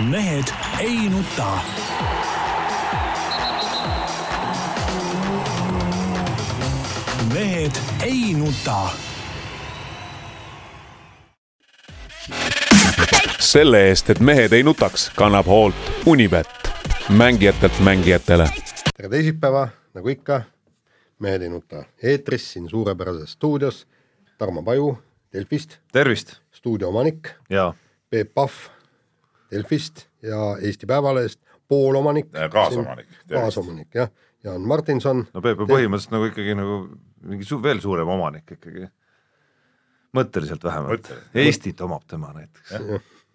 mehed ei nuta. mehed ei nuta. selle eest, et mehed ei nutaks, kannab hoolt Unibet, mängijatelt mängijatele. tere teisipäeva, nagu ikka, Mehed ei nuta eetris siin suurepärases stuudios. Tarmo Paju Delfist, tervist stuudio omanik, Peep Pahv Delfist ja Eesti Päevalehest poolomanik. kaasomanik. kaasomanik jah, Jaan Martinson. no Peep on põhimõtteliselt nagu ikkagi nagu mingi su veel suurem omanik ikkagi. mõtteliselt vähemalt Mõtteliselt.. Eestit omab tema näiteks.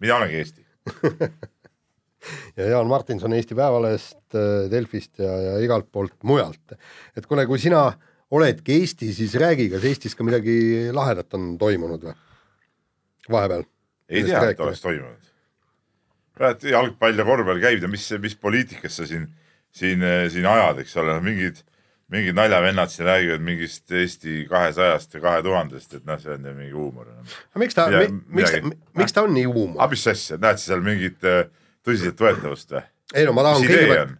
mina olengi Eesti. ja Jaan Martinson Eesti Päevalehest, Delfist ja, ja igalt poolt mujalt. et kuule, kui sina oledki Eesti, siis räägi, kas Eestis ka midagi lahedat on toimunud või? vahepeal. ei tea, et oleks toimunud. Praegu jalgpall ja korvpall käib ja mis, mis poliitikas sa siin, siin, siin ajad, eks ole, mingid, mingid naljavennad siin räägivad mingist Eesti kahesajast ja kahe tuhandest, et noh, see on ju mingi huumor. aga miks ta miks ta miks ta on nii huumor? aga mis asja, näed sa seal mingit äh, tõsiseltvõetavust või? ei no ma tahan kõigepealt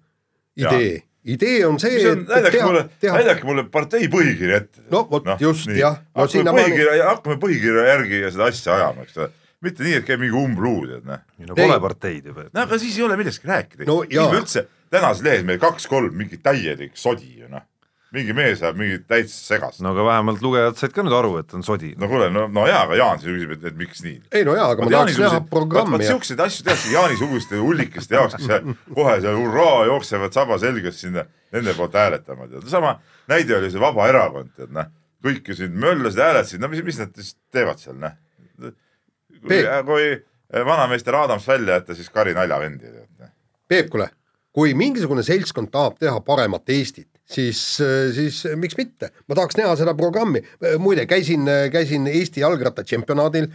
idee, idee on see, on, näidake mulle, näidake mulle partei põhikirja ette. No vot, just, jah. No no, hakkame põhikirja, hakkame põhikirja järgi seda asja ajama, eks ole. Mitte nii, et käib mingi umbluu, tead noh. no pole parteid ju. no aga siis ei ole millestki rääkida. No jaa. me üldse, tänases lehes meil kaks-kolm mingi täielik sodi ju noh. mingi mees ajab mingit täitsa segast no,. aga vähemalt lugejad said ka nüüd aru, et on sodi. no kuule, no, no jaa, aga Jaan siis küsib, et, et miks nii. ei no jaa, aga ma tahaks näha programmi vot siukseid asju tehakse Jaani-suguste hullikeste jaoks, kes seal kohe seal hurraa jooksevad saba selges sinna nende poolt hääletama. tead, sama näide oli see Vabaerakond, tead noh, kõik ju siin möllasid, hääletasid, no mis, mis nad siis teevad seal noh. Kui Peep., kui vanameister Adams välja jätta, siis Kari naljavendi noh. Peep, kuule, kui mingisugune seltskond tahab teha paremat Eestit, siis, siis miks mitte, ma tahaks näha seda programmi. muide, käisin, käisin Eesti jalgrattatšempionaadil,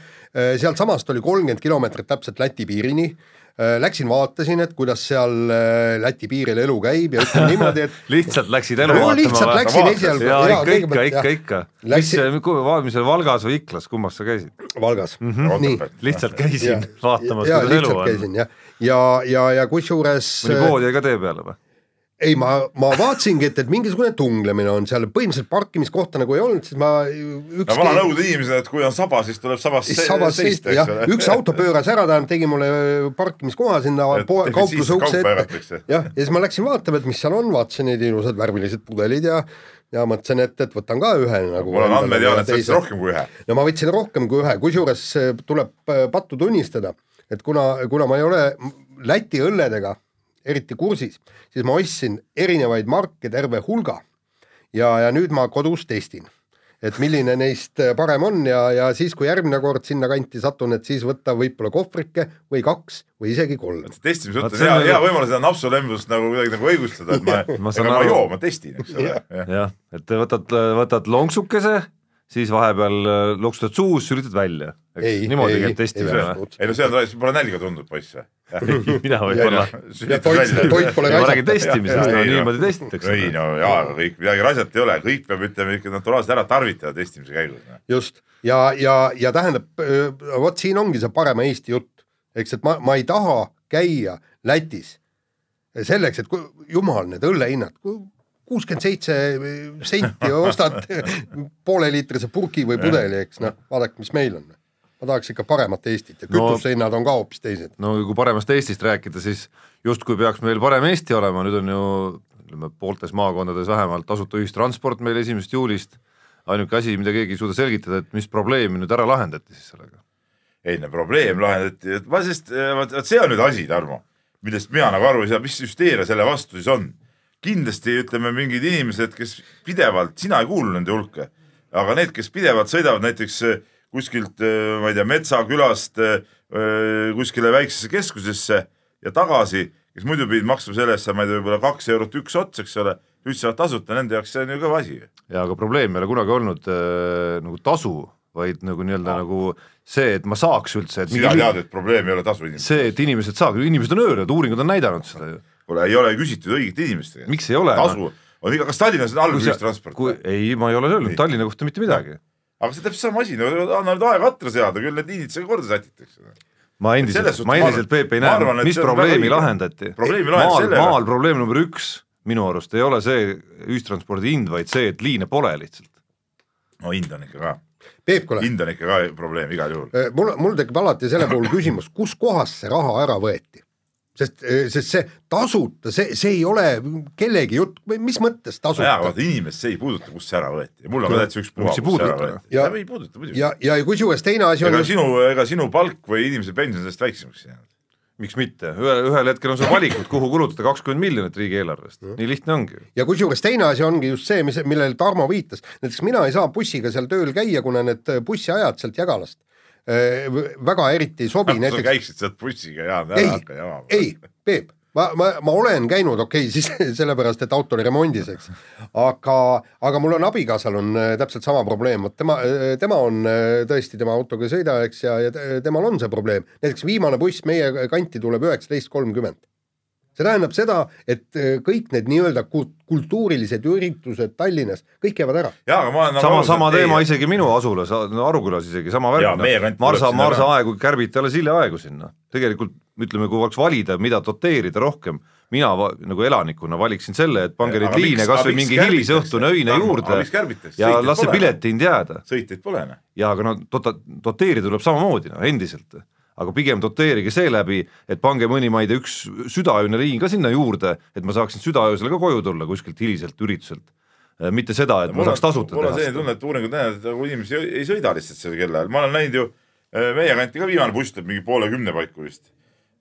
sealtsamast oli kolmkümmend kilomeetrit täpselt Läti piirini. Läksin vaatasin, et kuidas seal äh, Läti piiril elu käib ja ütleme niimoodi, et lihtsalt läksid elu no lihtsalt vaatama läksin esialgu. ja ikka, ikka, ikka, ikka. mis Läksin-, mis see Valgas või Iklas, kummas sa käisid? Valgas mm. -hmm. nii, lihtsalt käisin vaatamas, ja kuidas elu on. ja, ja, ja kusjuures mõni pood jäi ka tee peale või? ei, ma, ma vaatasingi, et, et mingisugune tunglemine on seal, põhimõtteliselt parkimiskohta nagu ei olnud, siis ma no ükski vana Nõukogude inimesed, et kui on saba, siis tuleb sabas siis sabas seista, eks ole. üks auto pööras ära, tähendab, tegi mulle parkimiskoha sinna Et poe- kaupluse ukse ette jah, ja siis ma läksin vaatama, et mis seal on, vaatasin neid ilusad värvilised pudelid ja ja mõtlesin, et, et võtan ka ühe nagu. mul on andmeteadet, sa ütlesid rohkem kui ühe. no ma võtsin rohkem kui ühe, kusjuures eh, tuleb äh, pattu tunnistada, et kuna, kuna ma ei ole Läti õlledega eriti kursis, siis ma ostsin erinevaid marke terve hulga ja, ja nüüd ma kodus testin, et milline neist parem on ja, ja siis, kui järgmine kord sinnakanti satun, et siis võtta võib-olla kohvrike või kaks või isegi kolm. testimise mõttes see hea on, hea võimalus seda napsulembust nagu kuidagi nagu õigustada, et ma, Ma saan ega ma ei aru. joo, ma testin, eks ole. jah, et võtad, võtad lonksukese, siis vahepeal äh, loksutad suus, lülitad välja. Niimoodi ei, käib ei testimine ei no see on, pole nälga tundnud, poiss või? mina võib-olla. pole ma räägin testimisest, no niimoodi testitakse. ei no jaa, aga kõik, midagi raisata ei ole, kõik peab ütlema ikka naturaalselt ära tarvitada testimise käigus. noh. just ja, ja, ja tähendab, vot siin ongi see parema Eesti jutt, eks, et ma, ma ei taha käia Lätis selleks, et kui, jumal, need õllehinnad, kuuskümmend seitse senti ostad pooleliitrise purgi või pudeli, eks noh, vaadake, mis meil on. ma tahaks ikka paremat Eestit ja No- kütusehinnad on ka hoopis teised. no kui paremast Eestist rääkida, siis justkui peaks meil parem Eesti olema, nüüd on ju ütleme pooltes maakondades vähemalt tasuta ühistransport meil esimesest juulist. ainuke asi, mida keegi ei suuda selgitada, et mis probleemi nüüd ära lahendati siis sellega. ei no probleem lahendati, et ma sest, vot vot see on nüüd asi, Tarmo, millest mina nagu aru ei saa, mis hüsteeria selle vastu siis on. Kindlasti ütleme mingid inimesed, kes pidevalt, sina ei kuulu nende hulka, aga need, kes pidevalt sõidavad näiteks eh, kuskilt, ma ei tea, metsakülast eh, kuskile väiksesse keskusesse ja tagasi, kes muidu pidid maksma selle eest, ma ei tea, võib-olla kaks eurot üks ots, eks ole, nüüd saavad tasuta, nende jaoks see on ju kõva asi. ja aga probleem ei ole kunagi olnud äh, nagu tasu, vaid nagu nii-öelda nagu see, et ma saaks üldse, sina tead, et probleem ei ole tasu inimestel. see, et inimesed saavad, inimesed on öelnud, uuringud on näidanud seda ju. Kuule, ei ole küsitud õigete inimeste käest. miks ei ole? tasu on iga, kas Tallinnas on halb ühistransport? ei, ma ei ole öelnud. Tallinna kohta mitte midagi. aga see on täpselt sama asi, no anna nüüd aega atra seada, küll need liinid sai korda sätitakse. ma endiselt, ma endiselt Peep ei näe, mis probleemi lahendati. sellega. maal probleem number üks minu arust ei ole see ühistranspordi hind, vaid see, et liine pole lihtsalt. no hind on ikka ka. Peep, kuule. hind on ikka ka probleem igal juhul. mul, mul tekib alati selle puhul küsimus, kuskohast see raha ära võeti? Sest, sest see tasuta, see, see ei ole kellegi jutt, mis mõttes tasuta? jaa, vaata inimest see ei puuduta, kust see ära võeti. Ja mul on ka täitsa ükspuha, kust see ära võeti. ja, ei puuduta muidugi. ja, ja kusjuures teine asi on ega sinu, ega sinu palk või inimese pension sellest väiksemaks ei jäänud. Miks mitte, ühel, ühel hetkel on sul valikud, kuhu kulutada kakskümmend miljonit riigieelarvest, nii lihtne ongi. ja kusjuures teine asi ongi just see, mis, millele Tarmo viitas, näiteks mina ei saa bussiga seal tööl käia, kuna need bussiajad sealt Jägalast väga eriti ei sobi näiteks. sa käiksid sealt bussiga, Jaan, ära hakka jamama. ei, Peep, ma, ma, ma olen käinud, okei okay,, siis sellepärast, et auto oli remondis, eks. aga, aga mul on abikaasal on äh, täpselt sama probleem, vot tema, äh, tema on äh, tõesti, tema autoga ei sõida, eks, ja, ja temal on see probleem. näiteks viimane buss meie kanti tuleb üheksateist kolmkümmend see tähendab seda, et kõik need nii-öelda kultuurilised üritused Tallinnas, kõik jäävad ära. Nagu sama, sama teema ei... isegi minu asulas, Arukülas isegi sama värk, noh. Marsa, Marsa aegu kärbiti alles hiljaaegu sinna. tegelikult ütleme, kui oleks valida, mida doteerida rohkem, mina va, nagu elanikuna valiksin selle, et pange neid liine kasvõi mingi hilisõhtune öine juurde ja las see piletihind jääda. sõitjaid pole noh. jaa, aga no dota-, doteerida tuleb samamoodi noh, endiselt. Aga pigem doteerige seeläbi, et pange mõni, ma ei tea, üks südaööne liin ka sinna juurde, et ma saaksin südaöösel ka koju tulla kuskilt hiliselt ürituselt äh, mitte seda, et ma saaks tasuta teha. mul on selline tunne, et uuringud näitavad, et nagu inimesi ei sõida lihtsalt sel kellaajal, ma olen näinud ju, äh, meie kanti ka viimane buss tuleb mingi poole kümne paiku vist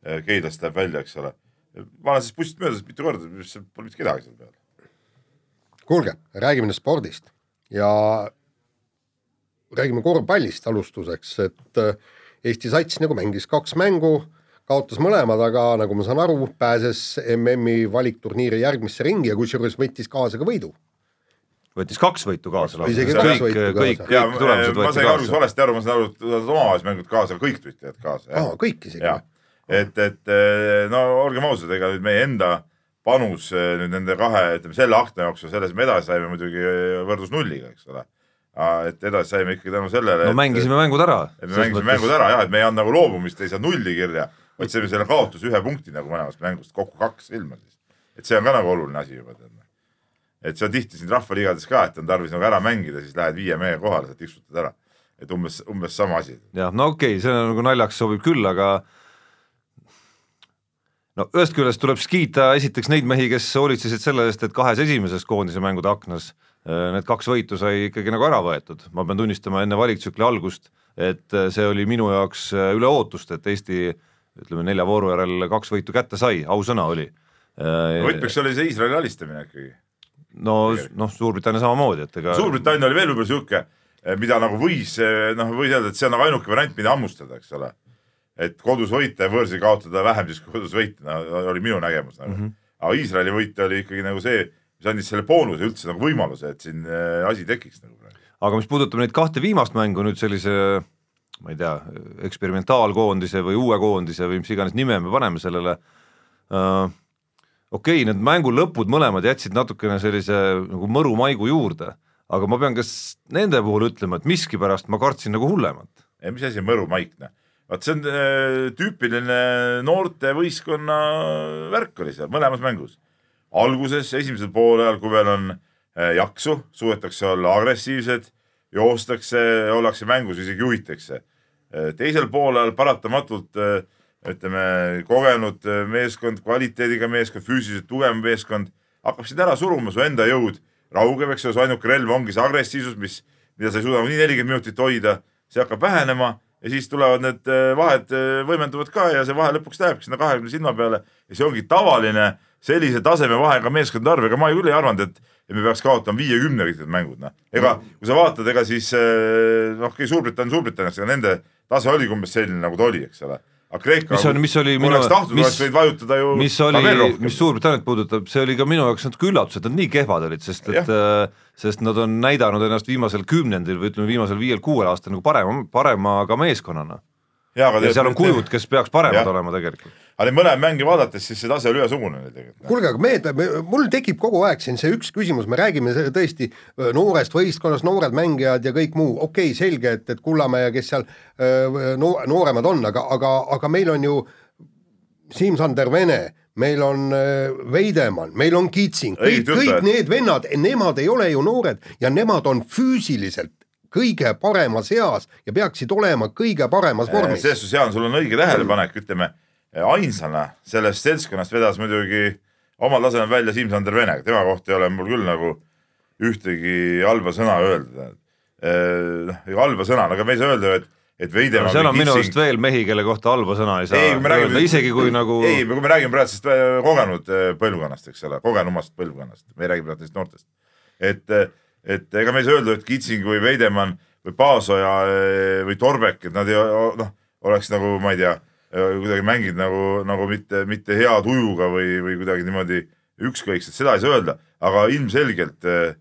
Äh, Keilast läheb välja, eks ole. ma olen sellest bussist möödas mitu korda, pole mitte kedagi seal peal. kuulge, räägime nüüd spordist ja räägime korvpallist alustuseks, et äh, Eesti sats nagu mängis kaks mängu, kaotas mõlemad, aga nagu ma saan aru, pääses MM-i valikturniiri järgmisse ringi ja kusjuures võttis kaasa ka võidu võttis kaks võitu kaasa. kaasa. kõik, kõik tulemused võeti kaasa. ma sain alguses valesti aru, ma sain aru, et omavahelised mängud kaasa, kõik võtsid kaasa. aa, kõik isegi? et, et eh, no olgem ausad, ega nüüd meie enda panus eh, nüüd nende kahe, ütleme selle akna jooksul, selles me edasi saime muidugi eh, võrdus nulliga, eks ole. Et edasi saime ikkagi tänu sellele. no mängisime mängud ära. me mängisime mõttes... mängud ära jah, et me ei andnud nagu loobumist, ei saanud nulli kirja, vaid saime selle kaotuse ühe punkti nagu mõlemast mängust, kokku kaks ilma siis. et see on ka nagu oluline asi juba tead. et see on tihti siin rahvaliigades ka, et on tarvis nagu ära mängida, siis lähed viie mehe kohale, sa tiksutad ära. et umbes, umbes sama asi. jah, no okei okay,, see on nagu naljaks sobib küll, aga no ühest küljest tuleb kiita esiteks neid mehi, kes hoolitsesid selle eest, et kahes esimeses koondise mängude aknas äh, need kaks võitu sai ikkagi nagu ära võetud, ma pean tunnistama enne valiktsükli algust, et äh, see oli minu jaoks äh, üle ootust, et Eesti ütleme nelja vooru järel kaks võitu kätte sai, ausõna oli. võtmeks oli see Iisraeli alistamine ikkagi. no, noh, Suurbritannia samamoodi, et ega Suurbritannia oli veel võib-olla sihuke, mida nagu võis, noh, võis öelda, et see on nagu ainuke variant, mida hammustada, eks ole et kodus võita ja võõrsil kaotada vähem siis kui kodus võita no,, oli minu nägemus nagu mm. -hmm. aga Iisraeli võit oli ikkagi nagu see, mis andis selle boonuse üldse nagu võimaluse, et siin äh, asi tekiks nagu praegu. aga mis puudutab neid kahte viimast mängu nüüd sellise ma ei tea, eksperimentaalkoondise või uue koondise või mis iganes nime me paneme sellele uh,, okei okay,, need mängu lõpud mõlemad jätsid natukene sellise nagu mõru maigu juurde, aga ma pean ka nende puhul ütlema, et miskipärast ma kartsin nagu hullemat. mis asi on mõru maik, noh vaat see on äh, tüüpiline noortevõistkonna värk oli seal mõlemas mängus. Alguses, esimesel poolajal, kui veel on äh, jaksu, suudetakse olla agressiivsed, joostakse, ollakse mängus, isegi juhitakse. Äh, teisel poolajal paratamatult ütleme, kogenud meeskond, kvaliteediga meeskond, füüsiliselt tugev meeskond hakkab sind ära suruma, su enda jõud. Raugeb, eks ole, su ainuke relv ongi see agressiivsus, mis, mida sa ei suuda nii nelikümmend minutit hoida, see hakkab vähenema ja siis tulevad need äh, vahed äh, võimenduvad ka ja see vahe lõpuks lähebki sinna kahekümne silma peale. Ja see ongi tavaline sellise taseme vahega meeskondade arv, ega ma küll ei arvanud, et, et me peaks kaotama viiekümne kõik need mängud, noh. ega kui sa vaatad, ega siis äh, noh, okei, Suurbritannia Suurbritanniaks, aga nende tase oligi umbes selline, nagu ta oli, eks ole aga Kreeka, mis on, mis oli minu, mis, vajutada ju mis oli, mis Suurbritanniat puudutab, see oli ka minu jaoks natuke üllatus, et nad nii kehvad olid, sest et äh, sest nad on näidanud ennast viimasel kümnendil või ütleme, viimasel viiel-kuuel aastal nagu parema, parema ka meeskonnana. ja, ja seal on kujud, kes peaks paremad ja. olema tegelikult. Aga neid mõlemaid mänge vaadates, siis see tase oli ühesugune tegelikult. kuulge, aga me, mul tekib kogu aeg siin see üks küsimus, me räägime tõesti öö, noorest võistkonnast, noored mängijad ja kõik muu, okei okay,, selge, et, et Kullamäe ja kes seal öö, no, nooremad on, aga, aga, aga meil on ju Siim-Sander Vene, meil on öö, Veidemann, meil on Kitsing, kõik, kõik need vennad, nemad ei ole ju noored ja nemad on füüsiliselt kõige paremas eas ja peaksid olema kõige paremas vormis. selles suhtes, Jaan, sul on õige tähelepanek, ütleme ainsana sellest seltskonnast vedas muidugi omal tasemel välja Siim-Sander Vene, tema kohta ei ole mul küll nagu ühtegi halba sõna öelda. noh, halba sõna, aga me ei saa öelda, et, et Veidemaa seal on minu arust veel mehi, kelle kohta halba sõna ei saa ei, räägime öelda, isegi kui nagu ei, kui me räägime praegu sellest äh, kogenud äh, põlvkonnast, eks ole, kogenumast põlvkonnast, me ei räägi praegu neist noortest. et, et ega me ei saa öelda, et Kitsing või Veidemann või Paasoja äh, või Torbek, et nad ei noh, oleks nagu ma ei tea, kuidagi mänginud nagu, nagu mitte, mitte hea tujuga või, või kuidagi niimoodi ükskõikselt, seda ei saa öelda, aga ilmselgelt äh,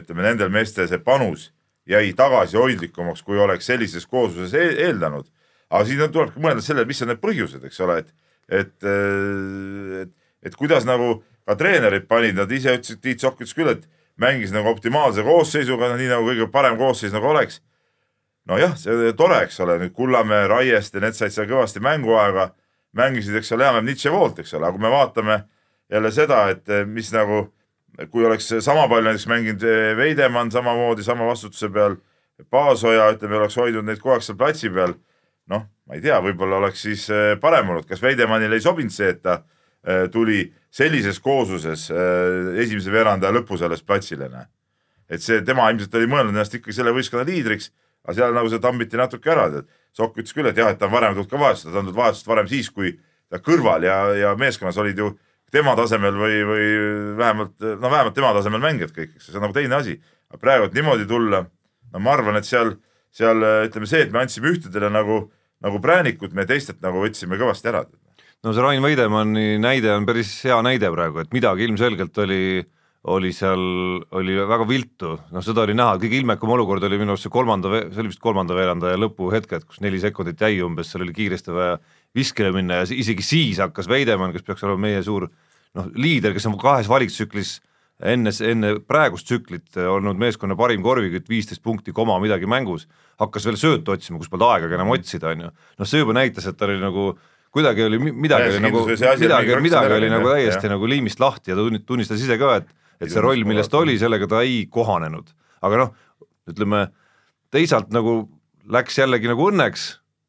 ütleme, nendel meestel see panus jäi tagasihoidlikumaks, kui oleks sellises koosluses e eeldanud. aga siin on- tulebki mõelda sellele, mis on need põhjused, eks ole, et, et, et, et kuidas nagu ka treenerid panid, nad ise ütlesid, Tiit Sokk ütles küll, et mängis nagu optimaalse koosseisuga, nii nagu kõige parem koosseis nagu oleks. nojah, see tore, eks ole, nüüd Kullamäe, Raieste, need said seal kõvasti mänguaega, mängisid, eks ole, enam-vähem Nietzsche poolt, eks ole, aga kui me vaatame jälle seda, et mis nagu, kui oleks sama palju näiteks mänginud eh, Veidemann samamoodi sama vastutuse peal, Paasoja, ütleme, oleks hoidnud neid kogu aeg seal platsi peal, noh, ma ei tea, võib-olla oleks siis eh, parem olnud, kas Veidemannile ei sobinud see, et ta eh, tuli sellises koosluses eh, esimese veerandaja lõpus alles platsile, et see, tema ilmselt oli mõelnud ennast ikkagi selle võistkonna liidriks, aga seal nagu see tambiti natuke ära, et Sokk ütles küll, et jah, et ta on varem tulnud ka vahetustada, ta on tulnud vahetust varem siis, kui ta kõrval ja, ja meeskonnas olid ju tema tasemel või, või vähemalt, no vähemalt tema tasemel mängijad kõik, eks see on nagu teine asi. aga praegu, et niimoodi tulla, no ma arvan, et seal, seal ütleme see, et me andsime ühtedele nagu, nagu präänikut, me teistelt nagu võtsime kõvasti ära. no see Rain Veidemanni näide on päris hea näide praegu, et midagi ilmselgelt oli, oli seal, oli väga viltu, noh seda oli näha, kõige ilmekam olukord oli minu arust see kolmanda, see oli vist kolmanda veerandaja lõpuhetked, kus neli sekundit jäi umbes, seal oli kiiresti vaja viskele minna ja isegi siis hakkas Veidemann, kes peaks olema meie suur noh, liider, kes on kahes valiktsüklis enne, enne praegust tsüklit olnud meeskonna parim korvikütt, viisteist punkti, koma midagi mängus, hakkas veel söötu otsima, kus polnud aegagi enam otsida, on ju. noh, see juba näitas, et ta oli nagu kuidagi oli mi- midagi oli nagu, oli midagi, mingi midagi praktiline oli nagu täiesti jah. nagu liimist lahti ja ta tunni- tunnistas ise ka, et, et see roll, milles ta oli, sellega ta ei kohanenud. aga noh, ütleme teisalt nagu läks jällegi nagu õnneks,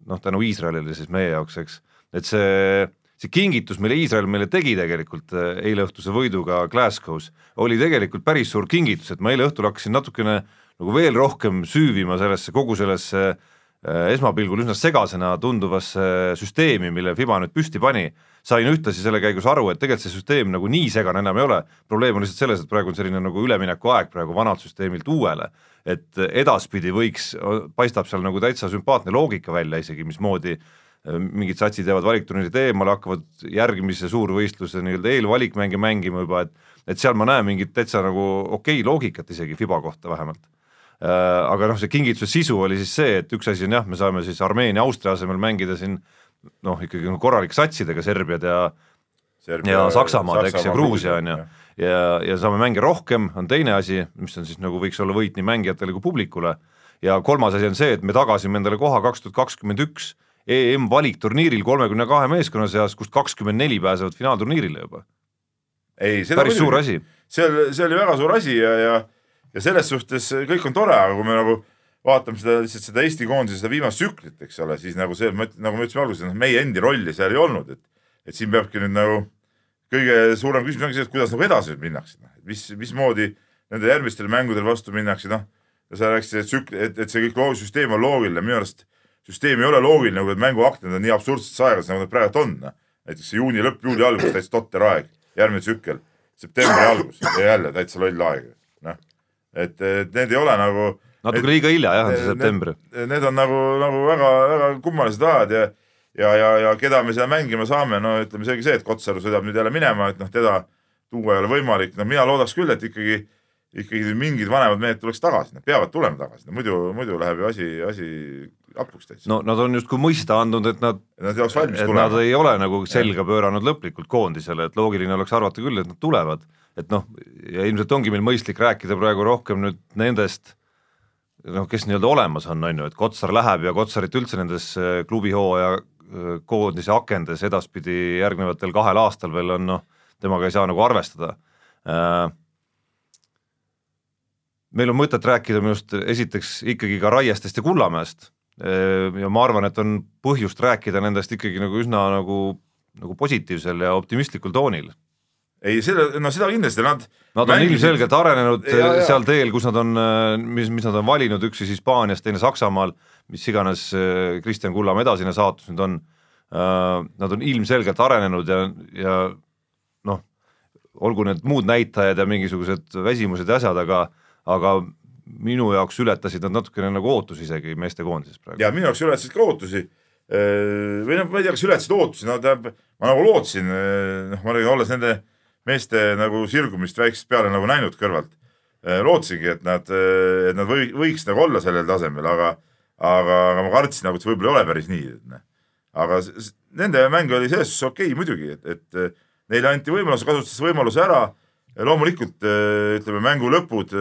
noh tänu Iisraelile siis meie jaoks, eks, et see see kingitus, mille Iisrael meile tegi tegelikult äh, eileõhtuse võiduga Glasgow's, oli tegelikult päris suur kingitus, et ma eile õhtul hakkasin natukene nagu veel rohkem süüvima sellesse, kogu sellesse äh, esmapilgul üsna segasena tunduvasse süsteemi, mille Fiba nüüd püsti pani, sain ühtlasi selle käigus aru, et tegelikult see süsteem nagu nii segane enam ei ole, probleem on lihtsalt selles, et praegu on selline nagu üleminekuaeg praegu vanalt süsteemilt uuele, et edaspidi võiks, paistab seal nagu täitsa sümpaatne loogika välja isegi, mismoodi äh, mingid satsid jäävad valikturniirilt eemale, hakkavad järgmise suurvõistluse nii-öelda eelvalikmänge mängima juba, et et seal ma näen mingit täitsa nagu okei okay loogikat isegi Fiba kohta vähemalt. aga noh, see kingituse sisu oli siis see, et üks asi on jah, me saame siis Armeenia, Austria asemel mängida siin noh, ikkagi nagu korralike satsidega Serbiad ja ja Saksamaad, eks, ja Gruusia on ju, ja, ja saame mänge rohkem, on teine asi, mis on siis nagu võiks olla võit nii mängijatele kui publikule ja kolmas asi on see, et me tagasime endale koha kaks tuhat kakskümmend üks EM valikturniiril kolmekümne kahe meeskonna seas, kust kakskümmend neli pääsevad finaalturniirile juba. ei, seda päris suur asi. see oli, see oli väga suur asi ja, ja, ja selles suhtes kõik on tore, aga kui me nagu vaatame seda lihtsalt seda Eesti koondise seda viimast tsüklit, eks ole, siis nagu see, nagu me ütlesime alguses, noh meie endi rolli seal ei olnud, et et siin peabki nüüd nagu kõige suurem küsimus ongi see, et kuidas nagu edasi nüüd minnakse, mis, mismoodi nende järgmistele mängudele vastu minnakse, noh sa rääkisid, et tsükli, et, et see kõik loo-, süsteem on loogiline, minu arust süsteem ei ole loogiline, kui need mänguaknad on nii absurdses aegas, nagu nad praegu on, noh. näiteks see juuni lõpp, juuli algus, täitsa totter aeg, järgmine tsükkel, septembri algus ja jälle täitsa loll aeg, noh. et, et need ei ole nagu natuke liiga hilja jah, see september. Need on nagu, nagu väga-väga kummalised ajad ja ja, ja, ja keda me seal mängima saame, no ütleme selge see, et Kotsaru sõidab nüüd jälle minema, et noh, teda tuua ei ole võimalik, no mina loodaks küll, et ikkagi ikkagi mingid vanemad mehed tuleks tagasi, nad peavad tulema tagasi, no muidu, muidu läheb ju asi, asi hapuks täitsa. no nad on justkui mõista andnud, et nad Nad et nad ei ole nagu selga pööranud lõplikult koondisele, et loogiline oleks arvata küll, et nad tulevad. et noh, ja ilmselt ongi meil mõistlik rääkida praegu rohkem nüüd nendest noh, kes nii-öelda olemas on, on ju, et Kotsar läheb ja Kotsarit üldse nendes äh, klubihooaja äh, koondise akendes edaspidi järgnevatel kahel aastal veel on noh, temaga ei saa nagu arvestada äh, meil on mõtet rääkida minu arust esiteks ikkagi ka Raiestest ja Kullamäest ja ma arvan, et on põhjust rääkida nendest ikkagi nagu üsna nagu, nagu positiivsel ja optimistlikul toonil. Ei selle, no seda kindlasti, nad Nad on mängisid- ilmselgelt arenenud Ja, ja. seal teel, kus nad on, mis, mis nad on valinud, üks siis Hispaanias, teine Saksamaal, mis iganes äh, Kristjan Kullamäe edasine saatus nüüd on. Nad on ilmselgelt arenenud ja, ja noh, olgu need muud näitajad ja mingisugused väsimused ja asjad, aga, aga minu jaoks ületasid nad natukene nagu ootusi isegi meestekoondises praegu. ja minu jaoks ületasid ka ootusi. või noh, ma ei tea, kas ületasid ootusi, no tähendab, ma nagu lootsin, noh, ma olin olles nende meeste nagu sirgumist väiksest peale nagu näinud kõrvalt. lootsingi, et nad, et nad või, võiks nagu olla sellel tasemel, aga, aga, aga ma kartsin nagu, et see võib-olla ei ole päris nii. aga s- s- nende mäng oli selles suhtes okei okay, muidugi, et, et neile anti võimalus, kasutas võimaluse ära loomulikult ütleme, mängu lõpud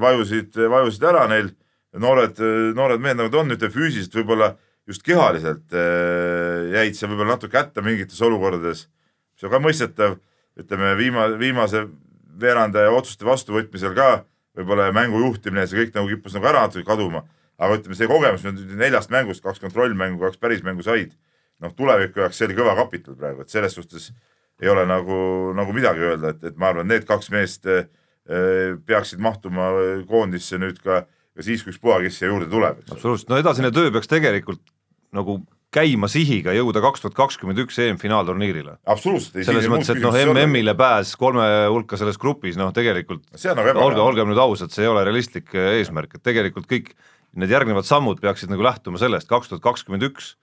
vajusid, vajusid ära neil, noored, noored mehed nagu ta on, ütleme füüsiliselt võib-olla just kehaliselt eh, jäid seal võib-olla natuke hätta mingites olukordades, see on ka mõistetav, ütleme viima-, viimase veerandaja otsuste vastuvõtmisel ka võib-olla mängu juhtimine, see kõik nagu kippus nagu ära natuke kaduma, aga ütleme, see kogemus neljast mängust kaks kontrollmängu, kaks pärismängu said, noh tuleviku jaoks see oli kõva kapital praegu, et selles suhtes ei ole nagu, nagu midagi öelda, et, et ma arvan, need kaks meest eh, peaksid mahtuma koondisse nüüd ka, ka siis, kui ükspuha, kes siia juurde tuleb, absoluutselt, no edasine töö peaks tegelikult nagu käima sihiga jõuda kaks tuhat kakskümmend üks EM-finaalturniirile. absoluutselt. selles mõttes, et noh, MM-ile pääs kolme hulka selles grupis, noh tegelikult see on nagu olge, olgem nüüd ausad, see ei ole realistlik eh, eesmärk, et tegelikult kõik need järgnevad sammud peaksid nagu lähtuma sellest, kaks tuhat kakskümmend üks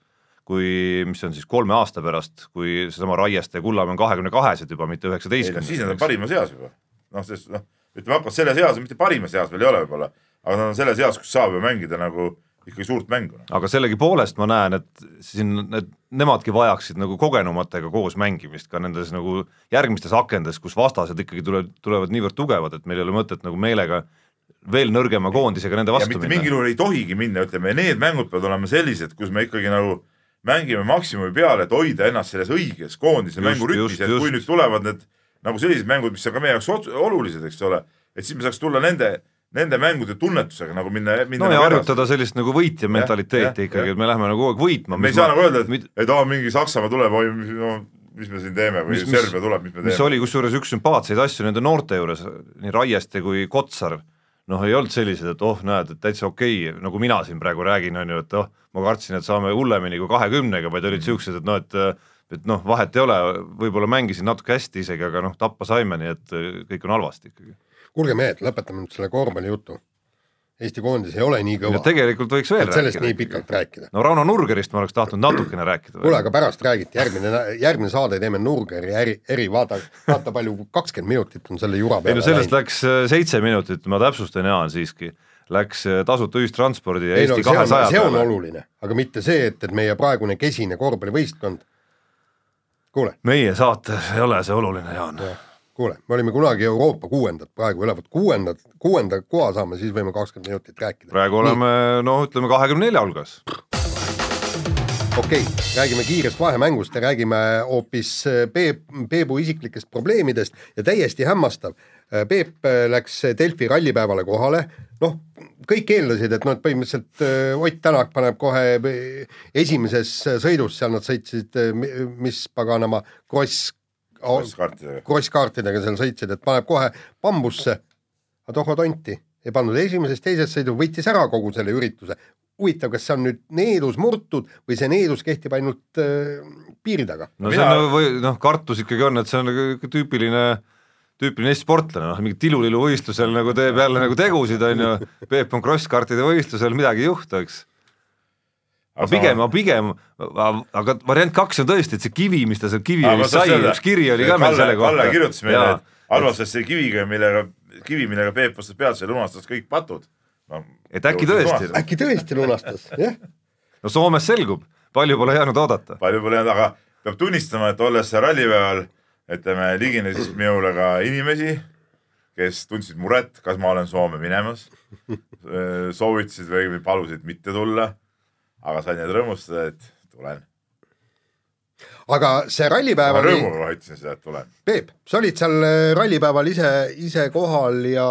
kui, mis on siis kolme aasta pärast, kui seesama Raieste ja Kullamäe on kahekümne kahesed juba, mitte ei noh, siis nad on üheksateistkümnendad. parimas eas juba. noh, sest noh, ütleme hakkavad selles eas, mitte parimas eas veel ei ole võib-olla, aga nad on selles eas, kus saab ju mängida nagu ikkagi suurt mängu. noh. aga sellegipoolest ma näen, et siin need, nemadki vajaksid nagu kogenumatega koos mängimist ka nendes nagu järgmistes akendes, kus vastased ikkagi tulevad, tulevad niivõrd tugevad, et meil ei ole mõtet nagu meelega veel nõrgema koondisega nende ja vastu mitte mingil minna. juhul ei tohigi minna, ütleme, need mängud peavad olema sellised, kus me ikkagi nagu mängime maksimumi peale, et hoida ennast selles õiges koondise mängurütmis, just, et kui just. nüüd tulevad need nagu sellised mängud, mis on ka meie jaoks olulised, eks ole, et siis me saaks tulla nende, nende mängude tunnetusega nagu minna, minna no ja nagu harjutada sellist nagu võitja mentaliteeti ikkagi, jah. et me läheme nagu kogu aeg võitma. me ei saa nagu öelda, et, et aa, mingi Saksamaa tuleb, oi, no mis me siin teeme või Mis- mis- Serbia tuleb, mis me mis teeme. oli kusjuures üks sümpaatseid asju nende noorte juures, nii Raieste kui Kotsar, noh, ei olnud sellised, et oh, näed, et täitsa okei okay,, nagu mina siin praegu räägin, on ju, et oh, ma kartsin, et saame hullemini kui kahekümnega, vaid olid siuksed, et noh, et et noh, vahet ei ole, võib-olla mängisin natuke hästi isegi, aga noh, tappa saime, nii et kõik on halvasti ikkagi. Kuulge mehed, lõpetame nüüd selle korvpallijutu. Eesti koondis ei ole nii ja kõva, tegelikult võiks veel et sellest nii rääkida. pikalt rääkida. no Rauno Nurgerist ma oleks tahtnud natukene rääkida. kuule, aga pärast räägiti, järgmine, järgmine saade teeme Nurgeri eri, eri, vaata, vaata palju, kakskümmend minutit on selle jura ei peale no sellest läks eh, seitse minutit, ma täpsustan, Jaan siiski, läks eh, tasuta ühistranspordi ja ei no Eesti see on, kahesaja see on peale. oluline, aga mitte see, et, et meie praegune kesine korvpallivõistkond, kuule, meie saates ei ole see oluline, Jaan. kuule, me olime kunagi Euroopa kuuendad, praegu elavad kuuendad, kuuenda koha saame, siis võime kakskümmend minutit rääkida. praegu oleme noh, ütleme kahekümne nelja hulgas. okei okay,, räägime kiirest vahemängust ja räägime hoopis äh, Peep, Peebu isiklikest probleemidest ja täiesti hämmastav. Peep äh, läks Delfi rallipäevale kohale, noh, kõik eeldasid, et noh, et põhimõtteliselt äh, Ott Tänak paneb kohe äh, esimeses sõidus, seal nad sõitsid, mis paganama, kross, kaartidega. krosskaartidega seal sõitsid, et paneb kohe bambusse. aga tohva tonti, ei pannud esimeses, teises sõidul, võttis ära kogu selle ürituse. huvitav, kas see on nüüd needus murtud või see needus kehtib ainult äh, piiri taga? no Mina- see on nagu või noh, kartus ikkagi on, et see on nagu tüüpiline tüüpiline Eesti sportlane, noh mingi tilulilu võistlusel nagu teeb jälle nagu tegusid, on ju, Peep on krosskartide võistlusel, midagi ei juhtu, eks. Aga pigem, pigem, aga variant kaks on tõesti, et see kivi, mis ta seal Kiviõlis sai, üks kiri oli ka meil selle kohta. Kalle kirjutas meile, et arvastas see kiviga, millega, kivi, millega Peep vastas peatusele, lunastas kõik patud no,. et äkki tõesti, äkki tõesti lunastas, jah? no Soomes selgub, palju pole jäänud oodata. palju pole jäänud, aga peab tunnistama, et olles rallipäeval, ütleme, liginesid minule ka inimesi, kes tundsid muret, kas ma olen Soome minemas. soovitasid või palusid mitte tulla. Aga sain neid rõõmustada, et tulen. aga see rallipäev oli, rõõmuga ütlesin seda, et tulen. Peep, sa olid seal äh, rallipäeval ise, ise kohal ja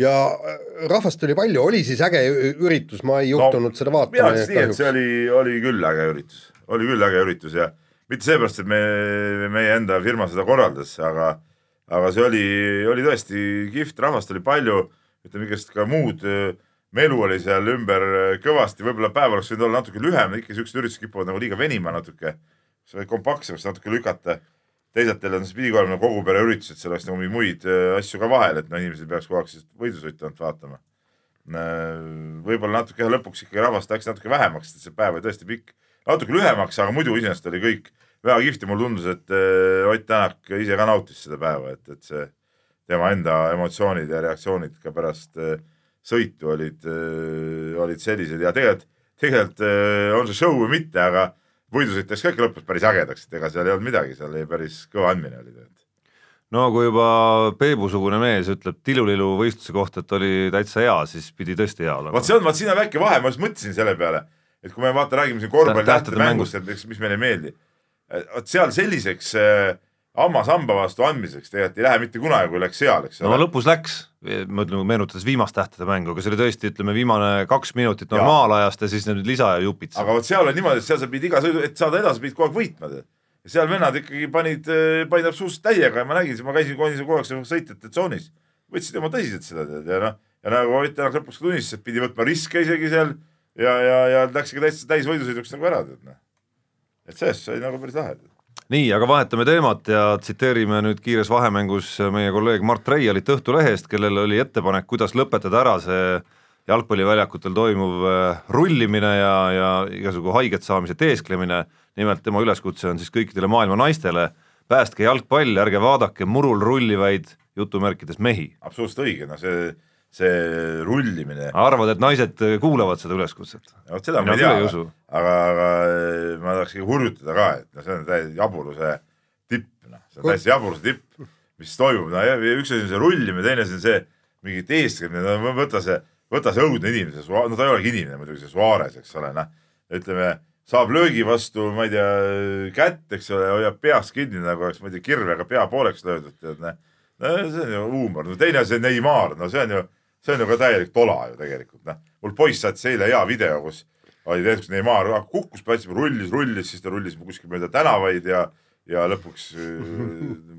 ja äh, rahvast oli palju, oli siis äge üritus, ma ei juhtunud no, seda mina vaatama. ütleks nii, et see oli, oli küll äge üritus, oli küll äge üritus ja mitte seepärast, et me, meie enda firma seda korraldas, aga, aga see oli, oli tõesti kihvt, rahvast oli palju, ütleme ikkagist ka muud öö, melu oli seal ümber öö, kõvasti, võib-olla päev oleks võinud olla natuke lühem, ikka siuksed üritused kipuvad nagu liiga venima natuke, sai kompaktsemaks natuke lükata. teisalt jälle see pidi olema kogu pere üritus, et seal oleks nagu muid öö, asju ka vahel, et noh, inimesed peaks kogu aeg siis võidusõitu ainult vaatama. võib-olla natuke jah, lõpuks ikkagi rahvast läks natuke vähemaks, see päev oli tõesti pikk, natuke lühemaks, aga muidu iseenesest oli kõik väga kihvt ja mulle tundus, et äh, Ott Tänak ise ka nautis seda päeva, et, et see tema enda emotsioonid ja reaktsioonid ka pärast äh, sõitu olid, olid sellised ja tegelikult, tegelikult äh, on see show või mitte, aga võidusõit läks ka ikka lõpus päris ägedaks, et ega seal ei olnud midagi, seal oli päris kõva andmine oli tegelikult. no kui juba Peebu-sugune mees ütleb tilulilu võistluse kohta, et oli täitsa hea, siis pidi tõesti hea olema vot. see on, vot siin on väike vahe, ma just mõtlesin selle peale, et kui me vaata, räägime siin korvpalli Tähtede mängust, et mis meile ei meeldi. vot seal selliseks äh, hammas-hamba vastu andmiseks tegelikult ei lähe mitte kunagi, kui läks seal, eks no ole. lõpus läks, ma ütlen, meenutades viimast tähtede mängu, aga see oli tõesti, ütleme, viimane kaks minutit normaalajast ja siis need lisa ja jupid. aga vot seal on niimoodi, et seal sa pidid iga sõidu, et saada edasi, pidid kogu aeg võitma. ja seal vennad ikkagi panid, panid absoluutselt täiega ja ma nägin, ma käisin kogu aeg sõitjate tsoonis. võtsid oma tõsiselt seda tead ja noh, ja nagu Ott Tänak lõpuks tunnistas, et pidi võtma riske isegi seal ja, ja, ja läkski täitsa täisvõidusõiduks nagu ära tead noh. et sellest sai nagu päris lahe. nii, aga vahetame teemat ja tsiteerime nüüd kiires vahemängus meie kolleeg Mart Reialit Õhtulehest, kellel oli ettepanek, kuidas lõpetada ära see jalgpalliväljakutel toimuv äh, rullimine ja, ja igasugu haiget saamise teesklemine. nimelt tema üleskutse on siis kõikidele maailma naistele, päästke jalgpall, ärge vaadake murul rullivaid jutumärkides mehi. absoluutselt õige, no see, see rullimine, arvad, et naised kuulavad seda üleskutset? vot seda ma ei tea aga, aga ma tahaks ikka hurjutada ka, et noh, see on täiesti jaburuse tipp, noh, see on täiesti jaburuse tipp, mis toimub, no üks asi on see rullimine, teine asi on see mingi teesklemine, no võta see, võta see õudne inimene, no ta ei olegi inimene muidugi, see Suarez, eks ole, noh, ütleme, saab löögi vastu, ma ei tea, kätt, eks ole, hoiab peast kinni nagu oleks, ma ei tea, kirvega pea pooleks löödud, tead, noh. no see on ju huumor, no teine asi on Neimar, no see on ju, see on ju ka täielik tola ju tegelikult, noh. mul poiss saatis eile hea video, kus oli tehtud Neimar kukkus platsi peal, rullis, rullis, siis ta rullis kuskil mööda tänavaid ja, ja lõpuks äh,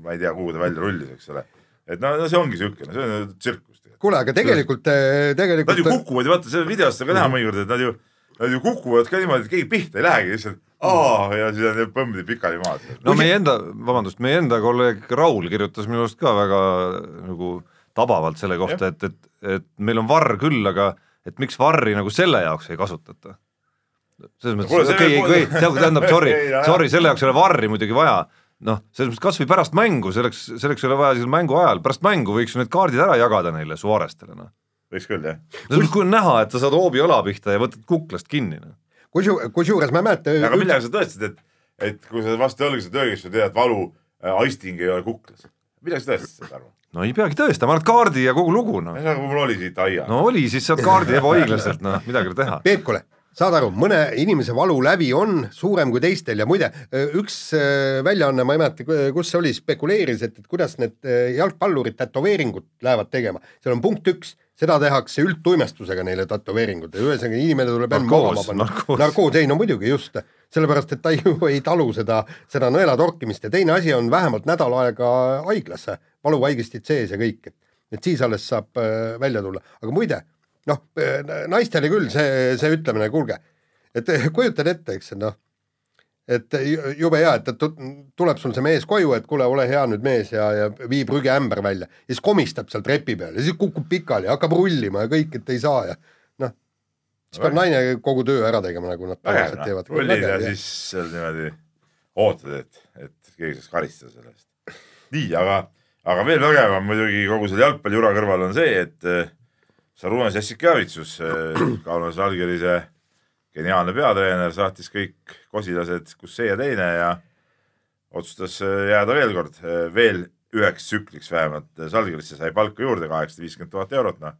ma ei tea, kuhu ta välja rullis, eks ole. et no, no see ongi no see on tsirkus tegelikult. kuule, aga tegelikult, Nad ju tegelikult kukuvad ju, vaata selle videost on ka näha mõnikord, et nad ju, nad ju kukuvad ka niimoodi, et keegi pihta ei lähegi, lihtsalt aa ja siis on põmmid pikali maad. no meie enda, vabandust, meie enda kolleeg Raul kirjutas minu arust ka väga nagu tabavalt selle kohta, et, et, et meil on varr küll, aga et miks varri nagu selle jaoks ei kasutata. selles mõttes, okei, kui, tähendab, sorry sorry, selle jaoks ei ole varri muidugi vaja, noh, selles mõttes kasvõi pärast mängu, selleks, selleks ei ole vaja seal mängu ajal, pärast mängu võiks ju need kaardid ära jagada neile Suarestele, noh. võiks küll jah. kui on näha, et sa saad hoobi õla pihta ja võtad kuklast kinni, noh. kusjuures, kusjuures ma ei mäleta. aga millega sa tõestasid, et, et kui sa vastu õlga saad öögist, sa tead, valu äh, aisting ei ole kuklas. millega sa tõestasid seda, Arvo? No ei peagi tõestama, annad kaardi ja kogu lugu, noh. nagu mul oli siit aia no.. oli, siis saad kaardi ebaõiglaselt, noh, midagi ei ole teha. Peep, kuule, saad aru, mõne inimese valu läbi on suurem kui teistel ja muide, üks äh, väljaanne, ma ei mäleta, kus see oli, spekuleeris, et, et kuidas need äh, jalgpallurid tätoveeringut lähevad tegema. seal on punkt üks, seda tehakse üldtuimestusega neile tätoveeringud, ühesõnaga inimene tuleb enne magama panna. narkoos. ei no muidugi just, sellepärast et ta ju ei talu seda, seda nõela torkimist ja teine asi on vähemalt nädal aega haiglasse, valuvaigistid sees ja kõik, et siis alles saab äh, välja tulla, aga muide noh, naistele küll see, see ütlemine, kuulge, et kujutad ette, eks noh, et ju- jube hea, et tu- tuleb sul see mees koju, et kuule, ole hea nüüd mees ja, ja vii prügiämber välja ja siis komistab seal trepi peal ja siis kukub pikali, hakkab rullima ja kõik, et ei saa ja noh, siis peab naine kogu töö ära tegema, nagu nad tavaliselt noh, teevad. rullid ja siis seal niimoodi ootad, et, et keegi saaks karistada selle eest. nii, aga, aga veel vägevam muidugi kogu selle jalgpallijura kõrval on see, et äh, Sarunas Jassikjavitsus, Kaunas allkirjase, geniaalne peatreener saatis kõik kosilased kus see ja teine ja otsustas äh, jääda veel kord äh, veel üheks tsükliks vähemalt Salgrisse sai palka juurde kaheksasada viiskümmend tuhat eurot, noh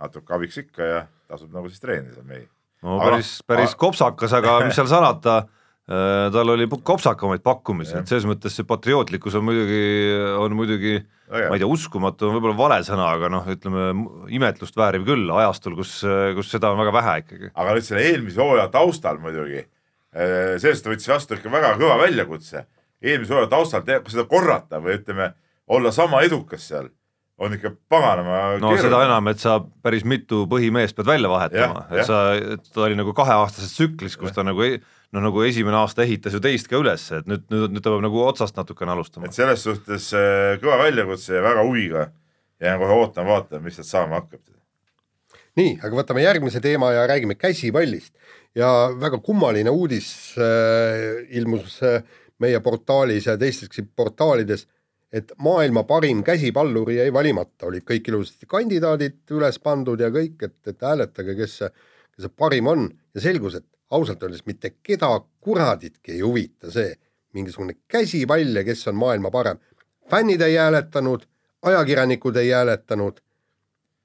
natuke abiks ikka ja tasub nagu siis treenida mehi. no päris, päris kopsakas, aga mis seal salata tal oli kopsakamaid pakkumisi, et selles mõttes see patriootlikkus on muidugi, on muidugi ma ei tea, uskumatu on võib-olla vale sõna, aga noh, ütleme imetlust vääriv küll ajastul, kus, kus seda on väga vähe ikkagi. aga nüüd selle eelmise hooaja taustal muidugi, sellest ta võttis vastu ikka väga kõva väljakutse. eelmise hooaja taustal, kui seda korrata või ütleme, olla sama edukas seal on ikka paganama no keeruline. seda enam, et sa päris mitu põhimeest pead välja vahetama, et ja. sa, ta oli nagu kaheaastases tsüklis, kus ja. ta nagu ei, noh, nagu esimene aasta ehitas ju teist ka üles, et nüüd, nüüd, nüüd ta peab nagu otsast natukene alustama. et selles suhtes äh, kõva väljakutse ja väga huviga jään kohe ootama, vaatama, mis sealt saama hakkab. nii, aga võtame järgmise teema ja räägime käsipallist ja väga kummaline uudis äh, ilmus äh, meie portaalis ja teisteski portaalides et maailma parim käsipallur jäi valimata, olid kõik ilusasti kandidaadid üles pandud ja kõik, et, et hääletage, kes see, kes see parim on ja selgus, et ausalt öeldes mitte keda kuraditki ei huvita see, mingisugune käsipall ja kes on maailma parem. fännid ei hääletanud, ajakirjanikud ei hääletanud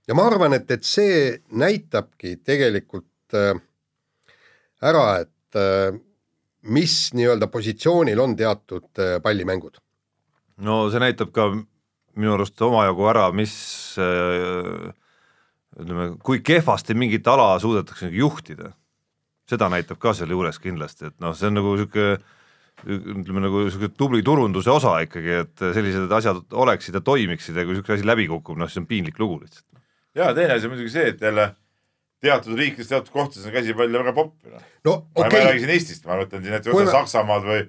ja ma arvan, et, et see näitabki tegelikult äh, ära, et äh, mis nii-öelda positsioonil on teatud äh, pallimängud no see näitab ka minu arust omajagu ära, mis äh, ütleme, kui kehvasti mingit ala suudetakse juhtida. Seda näitab ka sealjuures kindlasti, et noh, see on nagu niisugune ütleme nagu niisugune tubli turunduse osa ikkagi, et sellised asjad oleksid ja toimiksid ja kui niisugune asi läbi kukub, noh siis on piinlik lugu lihtsalt. ja teine asi on muidugi see, et jälle teatud riikides, teatud kohtades on käsipall väga popp. no, no okay. ma ei räägi siin Eestist, ma mõtlen siin, et võta Saksamaad või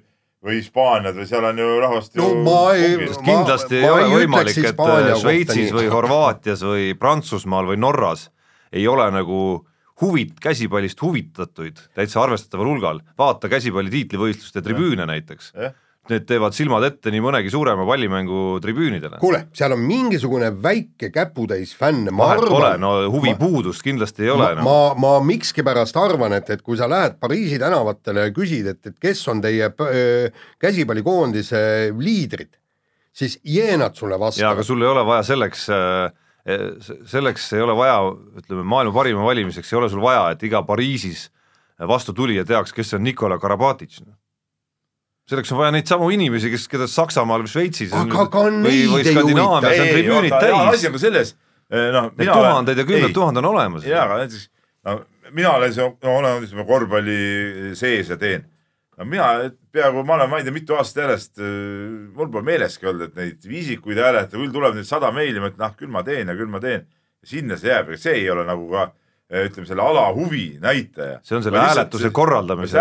või Hispaaniad või seal on ju rahvast no, ju ma ei, kindlasti ma, ei ole võimalik, et Šveitsis või Horvaatias või Prantsusmaal või Norras ei ole nagu huvit, käsipallist huvitatuid täitsa arvestataval hulgal, vaata käsipalli tiitlivõistluste tribüüne näiteks eh? need teevad silmad ette nii mõnegi suurema pallimängu tribüünidele. kuule, seal on mingisugune väike käputäis fänne, ma Vahet arvan. Pole, no huvipuudust kindlasti ei ole. ma no., ma, ma miskipärast arvan, et, et kui sa lähed Pariisi tänavatele ja küsid, et, et kes on teie äh, käsipallikoondise liidrid, siis jeenad sulle vastavad. jaa, aga sul ei ole vaja selleks äh, selleks ei ole vaja, ütleme maailma parima valimiseks ei ole sul vaja, et iga Pariisis vastutulija teaks, kes on Nikola Karabatic selleks on vaja neid samu inimesi, kes, keda Saksamaal või Šveitsis aga ka neid ei huvita. ei, tribüünid täis. asi on ka selles, eh, noh. Need tuhanded ja kümned tuhanded on olemas. jaa, aga näiteks no mina olen olen ütleme korvpalli sees ja teen. No mina peaaegu, ma olen, ma ei tea, mitu aastat järjest, eh, mul pole meeleski olnud, et neid viisikuid hääletada, küll tuleb nüüd sada meili, ma ütlen, ah küll ma teen ja küll ma teen. sinna see jääb, ega see ei ole nagu ka ütleme selle ala huvi näitaja. see on selle hääletuse korraldamise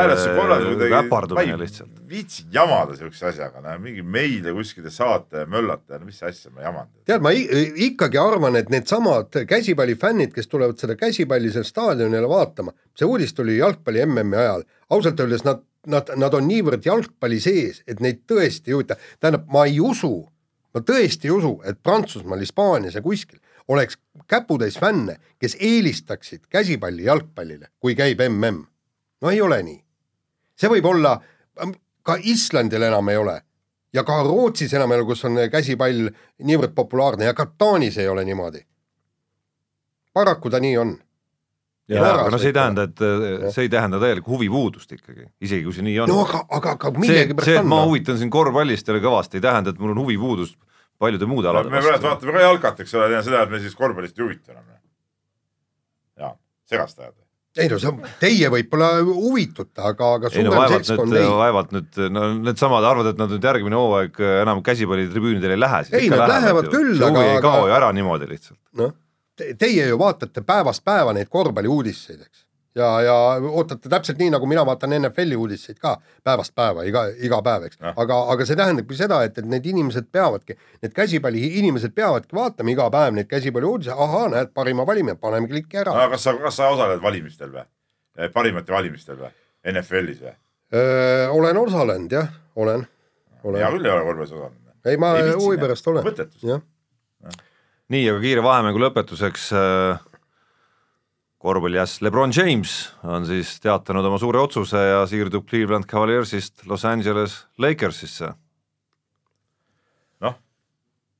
äpardumine lihtsalt. viitsin jamada siukse asjaga, no mingi meile kuskile saata ja möllata ja no mis asja ma jaman. tead, ma ikkagi arvan, et needsamad käsipallifännid, kes tulevad seda käsipalli seal staadionile vaatama, see uudis tuli jalgpalli MM-i ajal, ausalt öeldes nad, nad, nad on niivõrd jalgpalli sees, et neid tõesti ei huvita, tähendab, ma ei usu, ma tõesti ei usu, et Prantsusmaal, Hispaanias ja kuskil oleks käputäis fänne, kes eelistaksid käsipalli jalgpallile, kui käib mm. no ei ole nii. see võib olla, ka Islandil enam ei ole ja ka Rootsis enam ei ole, kus on käsipall niivõrd populaarne ja ka Taanis ei ole niimoodi. paraku ta nii on. Jaa, aga no see ei tähenda, et see ei tähenda täielikku huvipuudust ikkagi, isegi kui see nii on. no aga, aga, aga millegipärast see, see, et ma huvitan siin korvpallist jälle kõvasti, ei tähenda, et mul on huvipuudust paljude muude alade vastu. me praegu vaatame ka jalkat, eks ole, seda, et me siis korvpallist ei huvita enam. jaa, segast ajada ei no see, teie võib-olla huvitute, aga, aga ei no vaevalt nüüd, vaevalt nüüd, no needsamad arvavad, et nad nüüd järgmine hooaeg enam käsipallitribüünidele ei lähe. ei, nad lähevad küll, aga. ei kao ju ära niimoodi lihtsalt. noh, teie ju vaatate päevast päeva neid korvpalliuudiseid, eks ja, ja ootate täpselt nii, nagu mina vaatan NFL-i uudiseid ka päevast päeva, iga, iga päev, eks. aga, aga see tähendabki seda, et, et need inimesed peavadki, need käsipalliinimesed peavadki vaatama iga päev neid käsipalliuudiseid, ahaa, näed, parima valimine, paneme kliki ära. kas sa, kas sa osaled valimistel või? Eh, parimate valimistel või? NFL-is või? olen osalenud jah, olen, olen. hea küll ei ole korvpallis osalenud. ei, ma huvi pärast olen. mõttetus. Nii, aga kiire vahemängu lõpetuseks äh korvpallijäss Lebron James on siis teatanud oma suure otsuse ja siirdub Cleveland Cavaliersist Los Angeles Lakersisse. noh,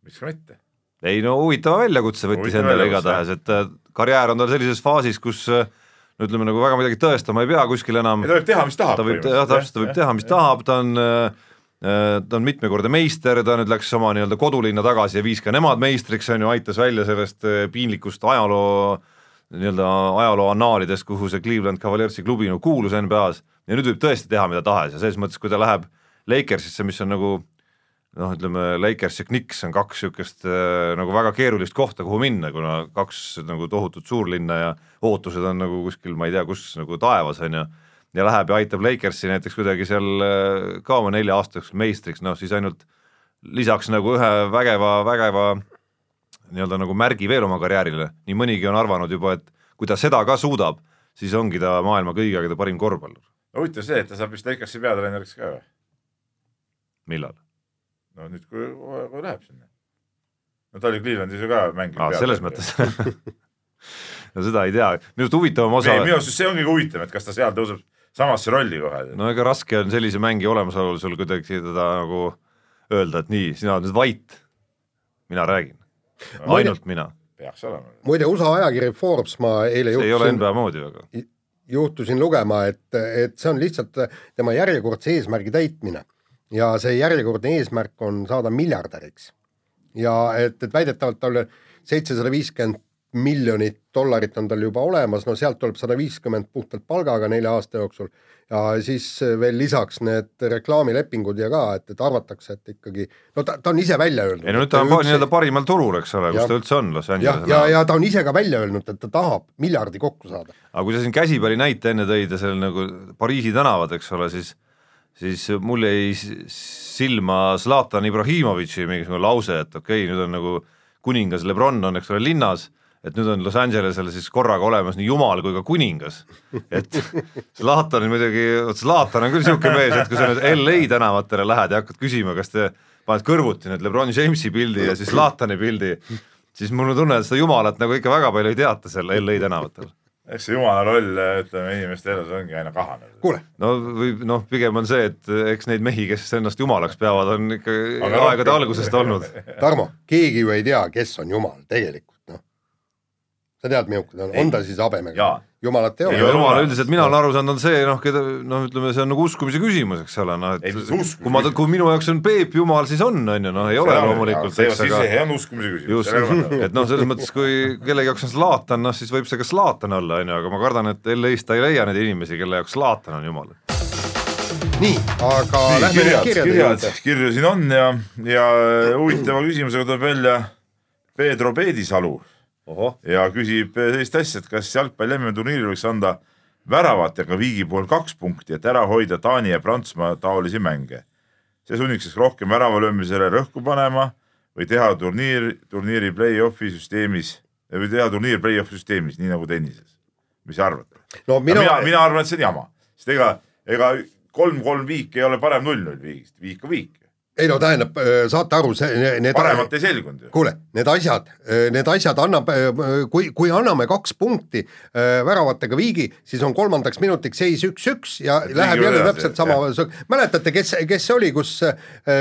miks ka mitte. ei no huvitava väljakutse võttis Huvitav endale igatahes, et äh, karjäär on tal sellises faasis, kus äh, no ütleme nagu väga midagi tõestama ei pea kuskil enam ta võib teha, mis tahab. ta võib, jah täpselt, ta võib teha, mis tahab, ta on äh, ta on mitmekordne meister, ta nüüd läks oma nii-öelda kodulinna tagasi ja viis ka nemad meistriks, on ju, aitas välja sellest äh, piinlikust ajaloo nii-öelda ajaloo annaalidest, kuhu see Cleveland Cavaliersi klubi nagu kuulus NBA-s ja nüüd võib tõesti teha mida tahes. Ja selles mõttes, kui ta läheb Lakersisse, mis on nagu noh, ütleme Lakers ja Knicks on kaks niisugust äh, nagu väga keerulist kohta, kuhu minna, kuna kaks nagu tohutut suurlinna ja ootused on nagu kuskil, ma ei tea, kus nagu taevas on ju. ja läheb ja aitab Lakersi näiteks kuidagi seal äh, ka oma nelja aasta jooksul meistriks, noh siis ainult lisaks nagu ühe vägeva, vägeva nii-öelda nagu märgi veel oma karjäärile, nii mõnigi on arvanud juba, et kui ta seda ka suudab, siis ongi ta maailma kõigi aegade parim korvpallur. huvitav see, et ta saab vist Lakersi peatreeneriks ka või? millal? no nüüd, kui, kui läheb sinna. no ta oli Clevelandis ju ka mänginud. aa, selles mõttes no seda ei tea, minu arust huvitavam osa minu arust see ongi huvitav, et kas ta seal tõuseb samasse rolli kohe. no ega raske on sellise mängija olemasolul sul kuidagi teda nagu öelda, et nii, sina oled nüüd vait, mina räägin, ainult mina, peaks olema. muide, USA ajakiri Forbes, ma eile see ei ole juhtusin, NBA moodi väga. juhtusin lugema, et, et see on lihtsalt tema järjekordse eesmärgi täitmine ja see järjekordne eesmärk on saada miljardäriks. ja et, et väidetavalt tal seitsesada viiskümmend miljonit dollarit on tal juba olemas, no sealt tuleb sada viiskümmend puhtalt palgaga nelja aasta jooksul ja siis veel lisaks need reklaamilepingud ja ka, et, et arvatakse, et ikkagi no ta, ta on ise välja öelnud. ei no nüüd ta on pa- nii-öelda parimal turul, eks ole, kus ta üldse on Los jah, Angeleses ja, ja ta on ise ka välja öelnud, et ta tahab miljardi kokku saada. aga kui sa siin käsipalli näite enne tõid ja seal nagu Pariisi tänavad, eks ole, siis siis mul jäi silma Zlatan Ibrahimovitši mingisugune lause, et okei okay,, nüüd on nagu kuningas Lebron on, eks ole, linnas, et nüüd on Los Angelesel siis korraga olemas nii jumal kui ka kuningas. et Zlatan on muidugi, vot Zlatan on küll niisugune mees, et kui sa nüüd LA tänavatele lähed ja hakkad küsima, kas te paned kõrvuti nüüd Lebron Jamesi pildi ja siis Zlatani pildi, siis mul on tunne, et seda jumalat nagu ikka väga palju ei teata seal LA tänavatel eks see jumala roll, ütleme inimeste elus ongi aina kuule, no või noh, pigem on see, et eks neid mehi, kes ennast jumalaks peavad, on ikka Aga aegade rohkem- algusest olnud. Tarmo, keegi ju ei tea, kes on jumal tegelikult, noh. Sa tead, milline ta on, on ta siis habemega jumalat ei Ei ole ole. jumal olemas. üldiselt, mina olen aru saanud, on see noh, keda noh, ütleme, see on nagu uskumise küsimus, eks ole, noh Ei, et uskumise kui ma, kui minu jaoks on Peep Jumal, siis on, on ju, noh ei ole loomulikult, see aga see on uskumise küsimus. just, et noh, selles mõttes, kui kellegi jaoks on Zlatan, noh siis võib see ka Zlatan olla, on ju, aga ma kardan, et LA-s ta ei leia neid inimesi, kelle jaoks Zlatan on jumal. nii, aga nii, lähme kirjad, kirjad kirju siin on ja, ja huvitava küsimusega tuleb välja Pedro Peedisalu ja küsib sellist asja, et kas jalgpalli MM-turniiril võiks anda väravatega viigi pool kaks punkti, et ära hoida Taani ja Prantsusmaa taolisi mänge. see sunniks siis rohkem värava löömisele rõhku panema või teha turniir, turniiri play-off'i süsteemis või teha turniir play-off'i süsteemis, nii nagu tennises. mis arvad? no mina, mina, mina arvan, et see on jama, sest ega, ega kolm-kolm viik ei ole parem null-null viigist, viik on viik. Ei no tähendab, saate aru, see, need paremat ei selgunud ju. kuule, need asjad, need asjad annab, kui, kui anname kaks punkti äh, väravatega viigi, siis on kolmandaks minutiks seis üks-üks ja Et läheb jälle täpselt sama, mäletate, kes, kes see oli, kus,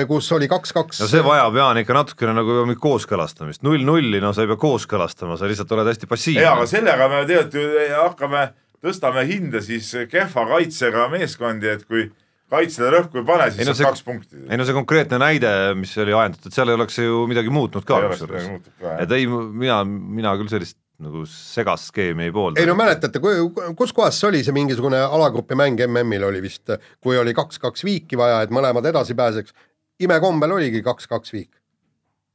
kus oli kaks-kaks no see vajab Jaan ikka natukene nagu mingit kooskõlastamist, null-nulli, no sa ei pea kooskõlastama, sa lihtsalt oled hästi passiivne. jaa, aga sellega me tegelikult ju hakkame, tõstame hinda siis kehva kaitsega meeskondi, et kui kaitsele rõhku ei pane, siis Ei no saab see- kaks punkti. ei no see konkreetne näide, mis oli ajendatud, seal ei oleks ju midagi muutnud ka et ei, mina, mina küll sellist nagu segast skeemi ei poolda. ei no mäletate, kus kohas see oli see mingisugune alagrupi mäng MM-il oli vist, kui oli kaks-kaks viiki vaja, et mõlemad edasi pääseks. imekombel oligi kaks-kaks viik,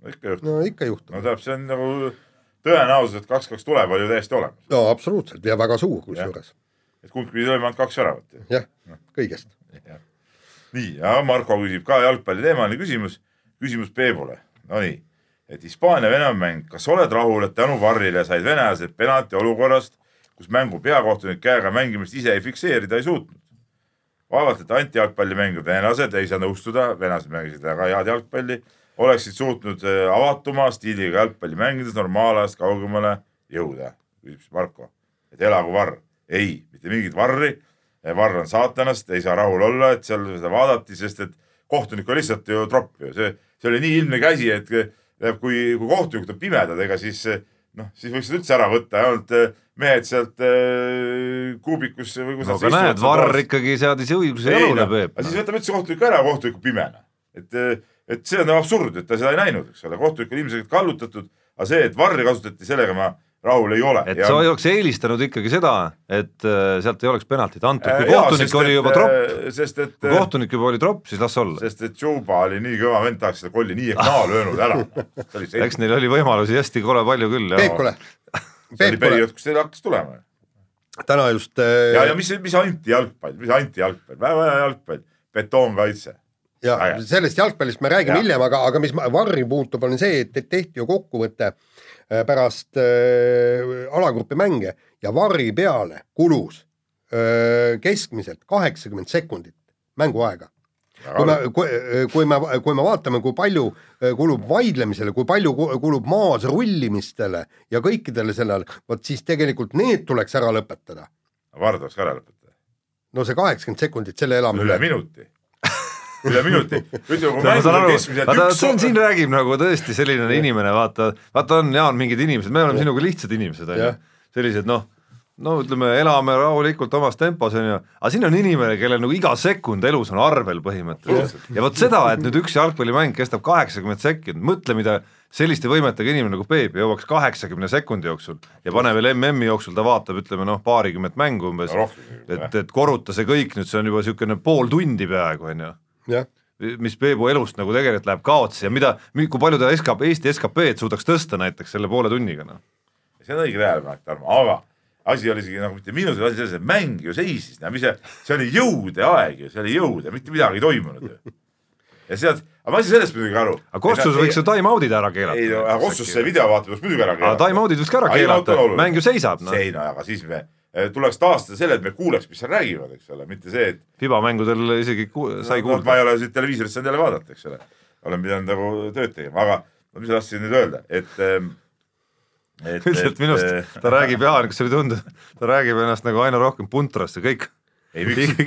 no ikka juhtub. no ikka juhtub no tähendab, see on nagu tõenäosus, et kaks-kaks tuleb, oli ju täiesti olemas. no absoluutselt ja väga suur kusjuures, et kumb pidi lööma ainult kaks väravat. jah, kõigest. nii, ja Marko küsib ka jalgpalliteemaline küsimus, küsimus Peebule, nonii, et Hispaania-Venemaa mäng, kas oled rahul, et tänu Varrile said venelased penalti olukorrast, kus mängu peakohtunik käega mängimist ise ei fikseerida ei suutnud? vaevalt, et antijalgpalli mängivad venelased, ei saa nõustuda, venelased mängisid väga head jalgpalli, oleksid suutnud äh, avatuma stiiliga jalgpalli mängides normaalajast kaugemale jõuda, küsib siis Marko. et elagu varr. ei, mitte mingit varri. Varr on saatanast, ei saa rahul olla, et seal seda vaadati, sest et kohtunik on lihtsalt ju tropp ju, see, see oli nii ilmne käsi, et kui, kui kohtunikud on pimedad, ega siis noh, siis võiks üldse ära võtta, ainult eh, mehed sealt äh, kuubikusse või kus no aga näed, Varr ikkagi seadis õiguse jalule, Peep. aga siis võtame üldse kohtuniku ära, kohtuniku pimena. et, et see on absurd, et ta seda ei näinud, eks ole, kohtunik on ilmselgelt kallutatud, aga see, et Varri kasutati, sellega ma rahul ei ole. et ja... sa oleks eelistanud ikkagi seda, et äh, sealt ei oleks penaltit antud, kui ja, kohtunik oli juba tropp, sest et kui kohtunik juba oli tropp, siis las olla. sest et Juba oli nii kõva vend, tahaks seda kolli nii ehk naa löönud ära. eks neil oli võimalusi hästi kole palju küll. Peepkule. see oli periood, kus teil hakkas tulema. täna just äh.... ja, ja mis, mis antijalgpall, mis antijalgpall, väga hea jalgpall, betoonkaitse ja sellest jalgpallist me räägime hiljem, aga, aga mis varri puutub, on see, et tehti ju kokkuvõte äh, pärast äh, alagrupi mänge ja varri peale kulus äh, keskmiselt kaheksakümmend sekundit mänguaega. kui me, kui, äh, kui me, kui me vaatame, kui palju äh, kulub vaidlemisele, kui palju kulub maas rullimistele ja kõikidele sellele, vot siis tegelikult need tuleks ära lõpetada. Varr tuleks ka ära lõpetada. no see kaheksakümmend sekundit, selle elame üle minuti üle minuti. ütleme, kui mängud on keskmiselt üks. Sven siin räägib nagu tõesti selline inimene, vaata, vaata on Jaan mingid inimesed, me oleme sinuga lihtsad inimesed, onju. sellised noh, no ütleme, elame rahulikult omas tempos, onju, aga siin on inimene, kellel nagu iga sekund elus on arvel põhimõtteliselt. ja vot seda, et nüüd üks jalgpallimäng kestab kaheksakümmend sekundit, mõtle, mida selliste võimetega inimene nagu Peep jõuaks kaheksakümne sekundi jooksul ja pane veel MM-i jooksul ta vaatab, ütleme noh, paarikümmet mängu umbes, et, et korruta see kõik. Nüüd, see on juba niisugune pool tundi peaaegu, on ju mis Peebu elust nagu tegelikult läheb kaotsi ja mida, kui palju ta SKP, Eesti SKP-d suudaks tõsta näiteks selle poole tunniga, noh. see on õige tähelepanek, Tarmo, aga asi oli isegi nagu mitte minus, asi selles, et mäng ju seisis, no mis see, see oli jõude aeg ju, see oli jõude, mitte midagi ei toimunud ju. ja sealt, aga ma ei saa sellest muidugi aru. aga Kossus võiks ju time-out'id ära keelata. ei no, aga Kossus see videovaatamine võiks muidugi ära keelata. Time-out'id võiks ka ära keelata, mäng ju seisab, noh. ei no aga siis me tuleks taastada selle, et me kuuleks, mis seal räägivad, eks ole, mitte see, et. fibamängudel isegi ku sai no, kuulda no,. ma ei ole siit televiisorist saanud jälle vaadata, eks ole. olen pidanud nagu tööd tegema, aga no, mis ma tahtsin nüüd öelda, et ehm, et, üldiselt minust eh, ta räägib, Jaan, kas sulle ei tundu, ta räägib ennast nagu aina rohkem puntrasse, kõik. ei, miks?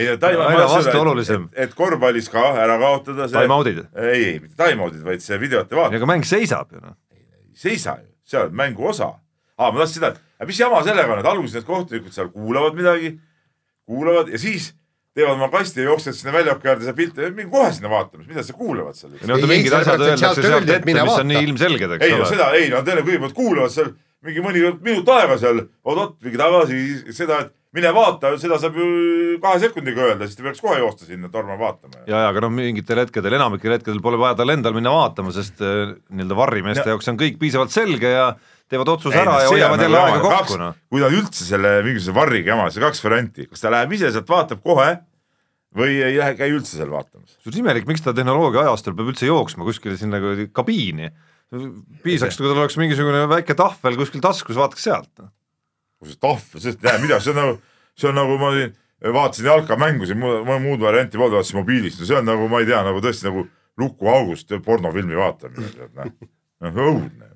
ei, aina vastuolulisem. et, et korvpallis ka ära kaotada see. Time-out'id. ei, ei, mitte time-out'id, vaid see videote vaatamine. aga mäng seisab ju noh. ei seisa ju, see on mängu osa aa, ma tahtsin seda, et aga mis jama sellega on, et alguses need kohtunikud seal kuulavad midagi, kuulavad ja siis teevad oma kasti ja jooksevad sinna väljaku äärde seda pilti, minge kohe sinna vaatama, mida sa kuulavad seal. no oota, mingid asjad öeldakse sealt ette, mis on nii ilmselged, eks ei, ole. ei no seda, ei no teile kõigepealt kuulavad seal mingi mõni minut aega seal, oot-oot, mingi tagasi, seda, et mine vaata, seda saab ju kahe sekundiga öelda, siis ta peaks kohe joosta sinna torma vaatama. ja, ja aga noh, mingitel hetkedel, enamikel hetkedel pole vaja tal endal minna vaatama, sest äh, nii-öelda varrimeeste jaoks on kõik piisavalt selge ja teevad otsuse ei, ära ja hoiavad jälle aega kokku, noh. kui ta üldse selle mingisuguse varriga jama, see kaks varianti, kas ta läheb ise sealt vaatab kohe või ei lähe, käi üldse seal vaatamas. see on imelik, miks ta tehnoloogia ajastul peab üldse jooksma kuskile sinna kabiini. piisaks, kui tal oleks mingisugune väike tahvel kuskil taskus, vaataks sealt. Noh. kus see tahvel, sest näe, mida, see on nagu, see on nagu ma siin vaatasin jalkamängu siin, muud varianti polnud, vaatasin mobiilist, no see on nagu ma ei tea, nagu tõesti nagu lukuaugust pornofilmi vaatamine, noh, noh õudne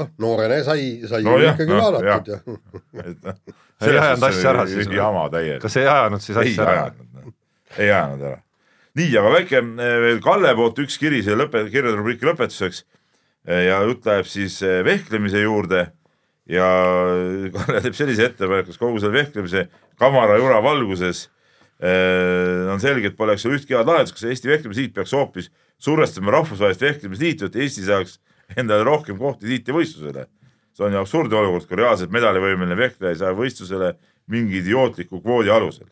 noh, noorena sai, sai no, jah, ikkagi no, vaadatud ja, ja. ei ajanud asja ära siis? jama täielik. kas ei ajanud siis asja ära? ei ajanud ära. nii, aga väike eh, veel Kalle poolt üks kiri siia lõpe, kirjade rubriiki lõpetuseks. Eh, ja jutt läheb siis eh, vehklemise juurde ja Kalle teeb sellise ettepaneku, et kogu selle vehklemise kamara jura valguses on selge, et poleks ühtki head lahendust, kas Eesti Vehklemisliit peaks hoopis survestama rahvusvahelist vehklemisliitu, et Eesti saaks endale rohkem kohti tiitlivõistlusele. see on ju absurdne olukord, kui reaalselt medalivõimeline vehkleja ei saa võistlusele mingi idiootliku kvoodi alusel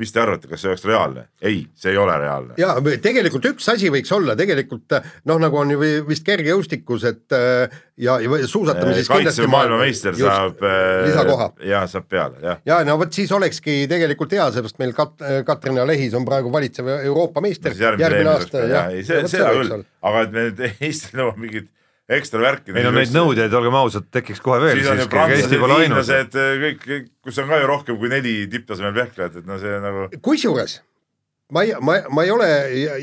mis te arvate, kas see oleks reaalne? ei, see ei ole reaalne. ja tegelikult üks asi võiks olla tegelikult noh, nagu on ju vist kergejõustikus, et äh, ja, ja suusatamises äh, kaitsev maailmameister saab äh, lisakoha. jah, saab peale, jah. ja no vot siis olekski tegelikult hea, seepärast meil Kat-, Katrina Lehis on praegu valitsev Euroopa meister järgmine, aasta. ei, see, seda küll, aga et me nüüd Eesti nõuame mingit ekstra värki. ei no neid nõudjaid, olgem ausad, tekiks kohe veel. siis on ju prantslased, hiinlased, kõik, kõik, kus on ka ju rohkem kui neli tipptasemel vehklejat, et no see nagu. kusjuures ma ei, ma, ma ei ole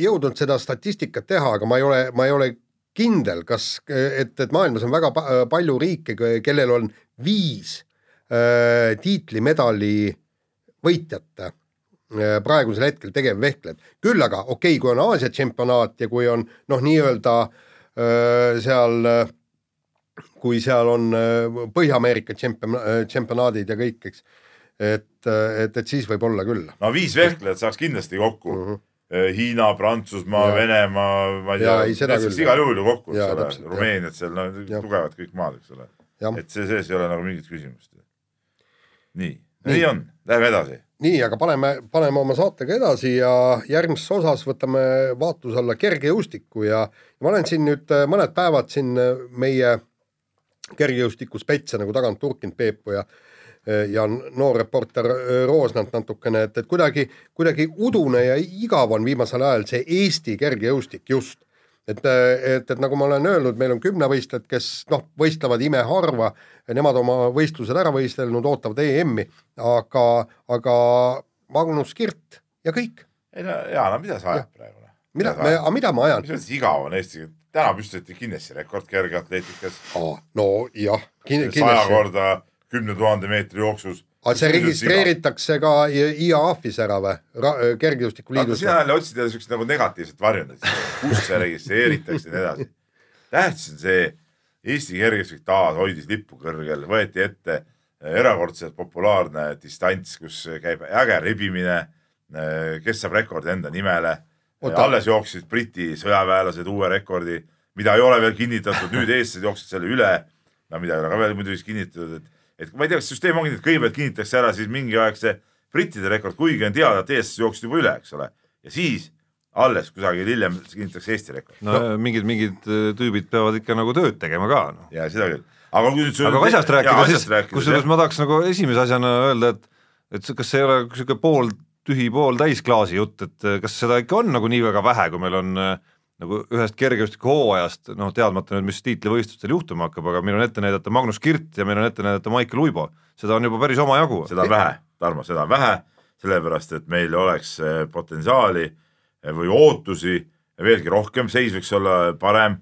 jõudnud seda statistikat teha, aga ma ei ole, ma ei ole kindel, kas, et, et maailmas on väga palju riike, kellel on viis äh, tiitlimedali võitjate äh, praegusel hetkel tegevvehklejad. küll aga okei okay,, kui on Aasia tšempionaat ja kui on noh, nii-öelda äh, seal kui seal on Põhja-Ameerika tšempion-, tšempionaadid ja kõik, eks. et, et, et siis võib olla küll. no viis vehklejat saaks kindlasti kokku mm. -hmm. Hiina, Prantsusmaa, Venemaa, ma ei tea, need saaks igal juhul ju kokku, eks ole, Rumeeniat seal, no ja. tugevad kõik maad, eks ole. et see sees ei ole nagu mingit küsimust. nii, nii on, läheme edasi nii, aga paneme, paneme oma saatega edasi ja järgmises osas võtame vaatluse alla kergejõustiku ja ma olen siin nüüd mõned päevad siin meie kergejõustiku spetse nagu tagant turkinud Peepu ja ja noor reporter Roosnant natukene, et, et kuidagi, kuidagi udune ja igav on viimasel ajal see Eesti kergejõustik just. Et, et, et nagu ma olen öelnud, meil on kümnevõistlejad, kes noh, võistlevad imeharva, nemad oma võistlused ära võistelnud, ootavad EM-i, aga, aga Magnus Kirt ja kõik. ei no Jaan, mida sa ajad praegu? mida, aga mida ma ajan? mis mõttes igav on Eesti täna püstitati Guinessi rekord kergeatleetikas no jah. saja korda kümne tuhande meetri jooksus. Aga see registreeritakse ka IAAF-is ära või, kergejõustiku liidus? sina jälle otsid jälle siukest nagu negatiivset varjundit, kus see registreeritakse ja nii edasi. tähtis on see, Eesti kergejõustik taas hoidis lippu kõrgel, võeti ette erakordselt populaarne distants, kus käib äge rebimine, kes saab rekordi enda nimele alles jooksid Briti sõjaväelased uue rekordi, mida ei ole veel kinnitatud, nüüd eestlased jooksid selle üle. no mida ei ole ka veel muidugi kinnitatud, et, et ma ei tea, kas süsteem ongi, et kõigepealt kinnitatakse ära siis mingi aeg see brittide rekord, kuigi on teada, et eestlased jooksid juba üle, eks ole, ja siis alles kusagil hiljem kinnitatakse Eesti rekord. no, no. mingid, mingid äh, tüübid peavad ikka nagu tööd tegema ka no.. ja seda küll, aga kui nüüd aga kui asjast rääkida, siis kusjuures ma tahaks nagu esimese asjana öelda, et et kas see ei ole sihuke pool tühi pooltäis klaasi jutt, et eh, kas seda ikka on nagu nii väga vähe, kui meil on eh, nagu ühest kergejõustiku hooajast, noh teadmata nüüd, mis tiitlivõistlustel juhtuma hakkab, aga meil on ette näidata Magnus Kirt ja meil on ette näidata Maicel Uibo, seda on juba päris omajagu. seda on vähe, Tarmo, seda on vähe, sellepärast et meil oleks eh, potentsiaali või ootusi veelgi rohkem, seis võiks olla parem.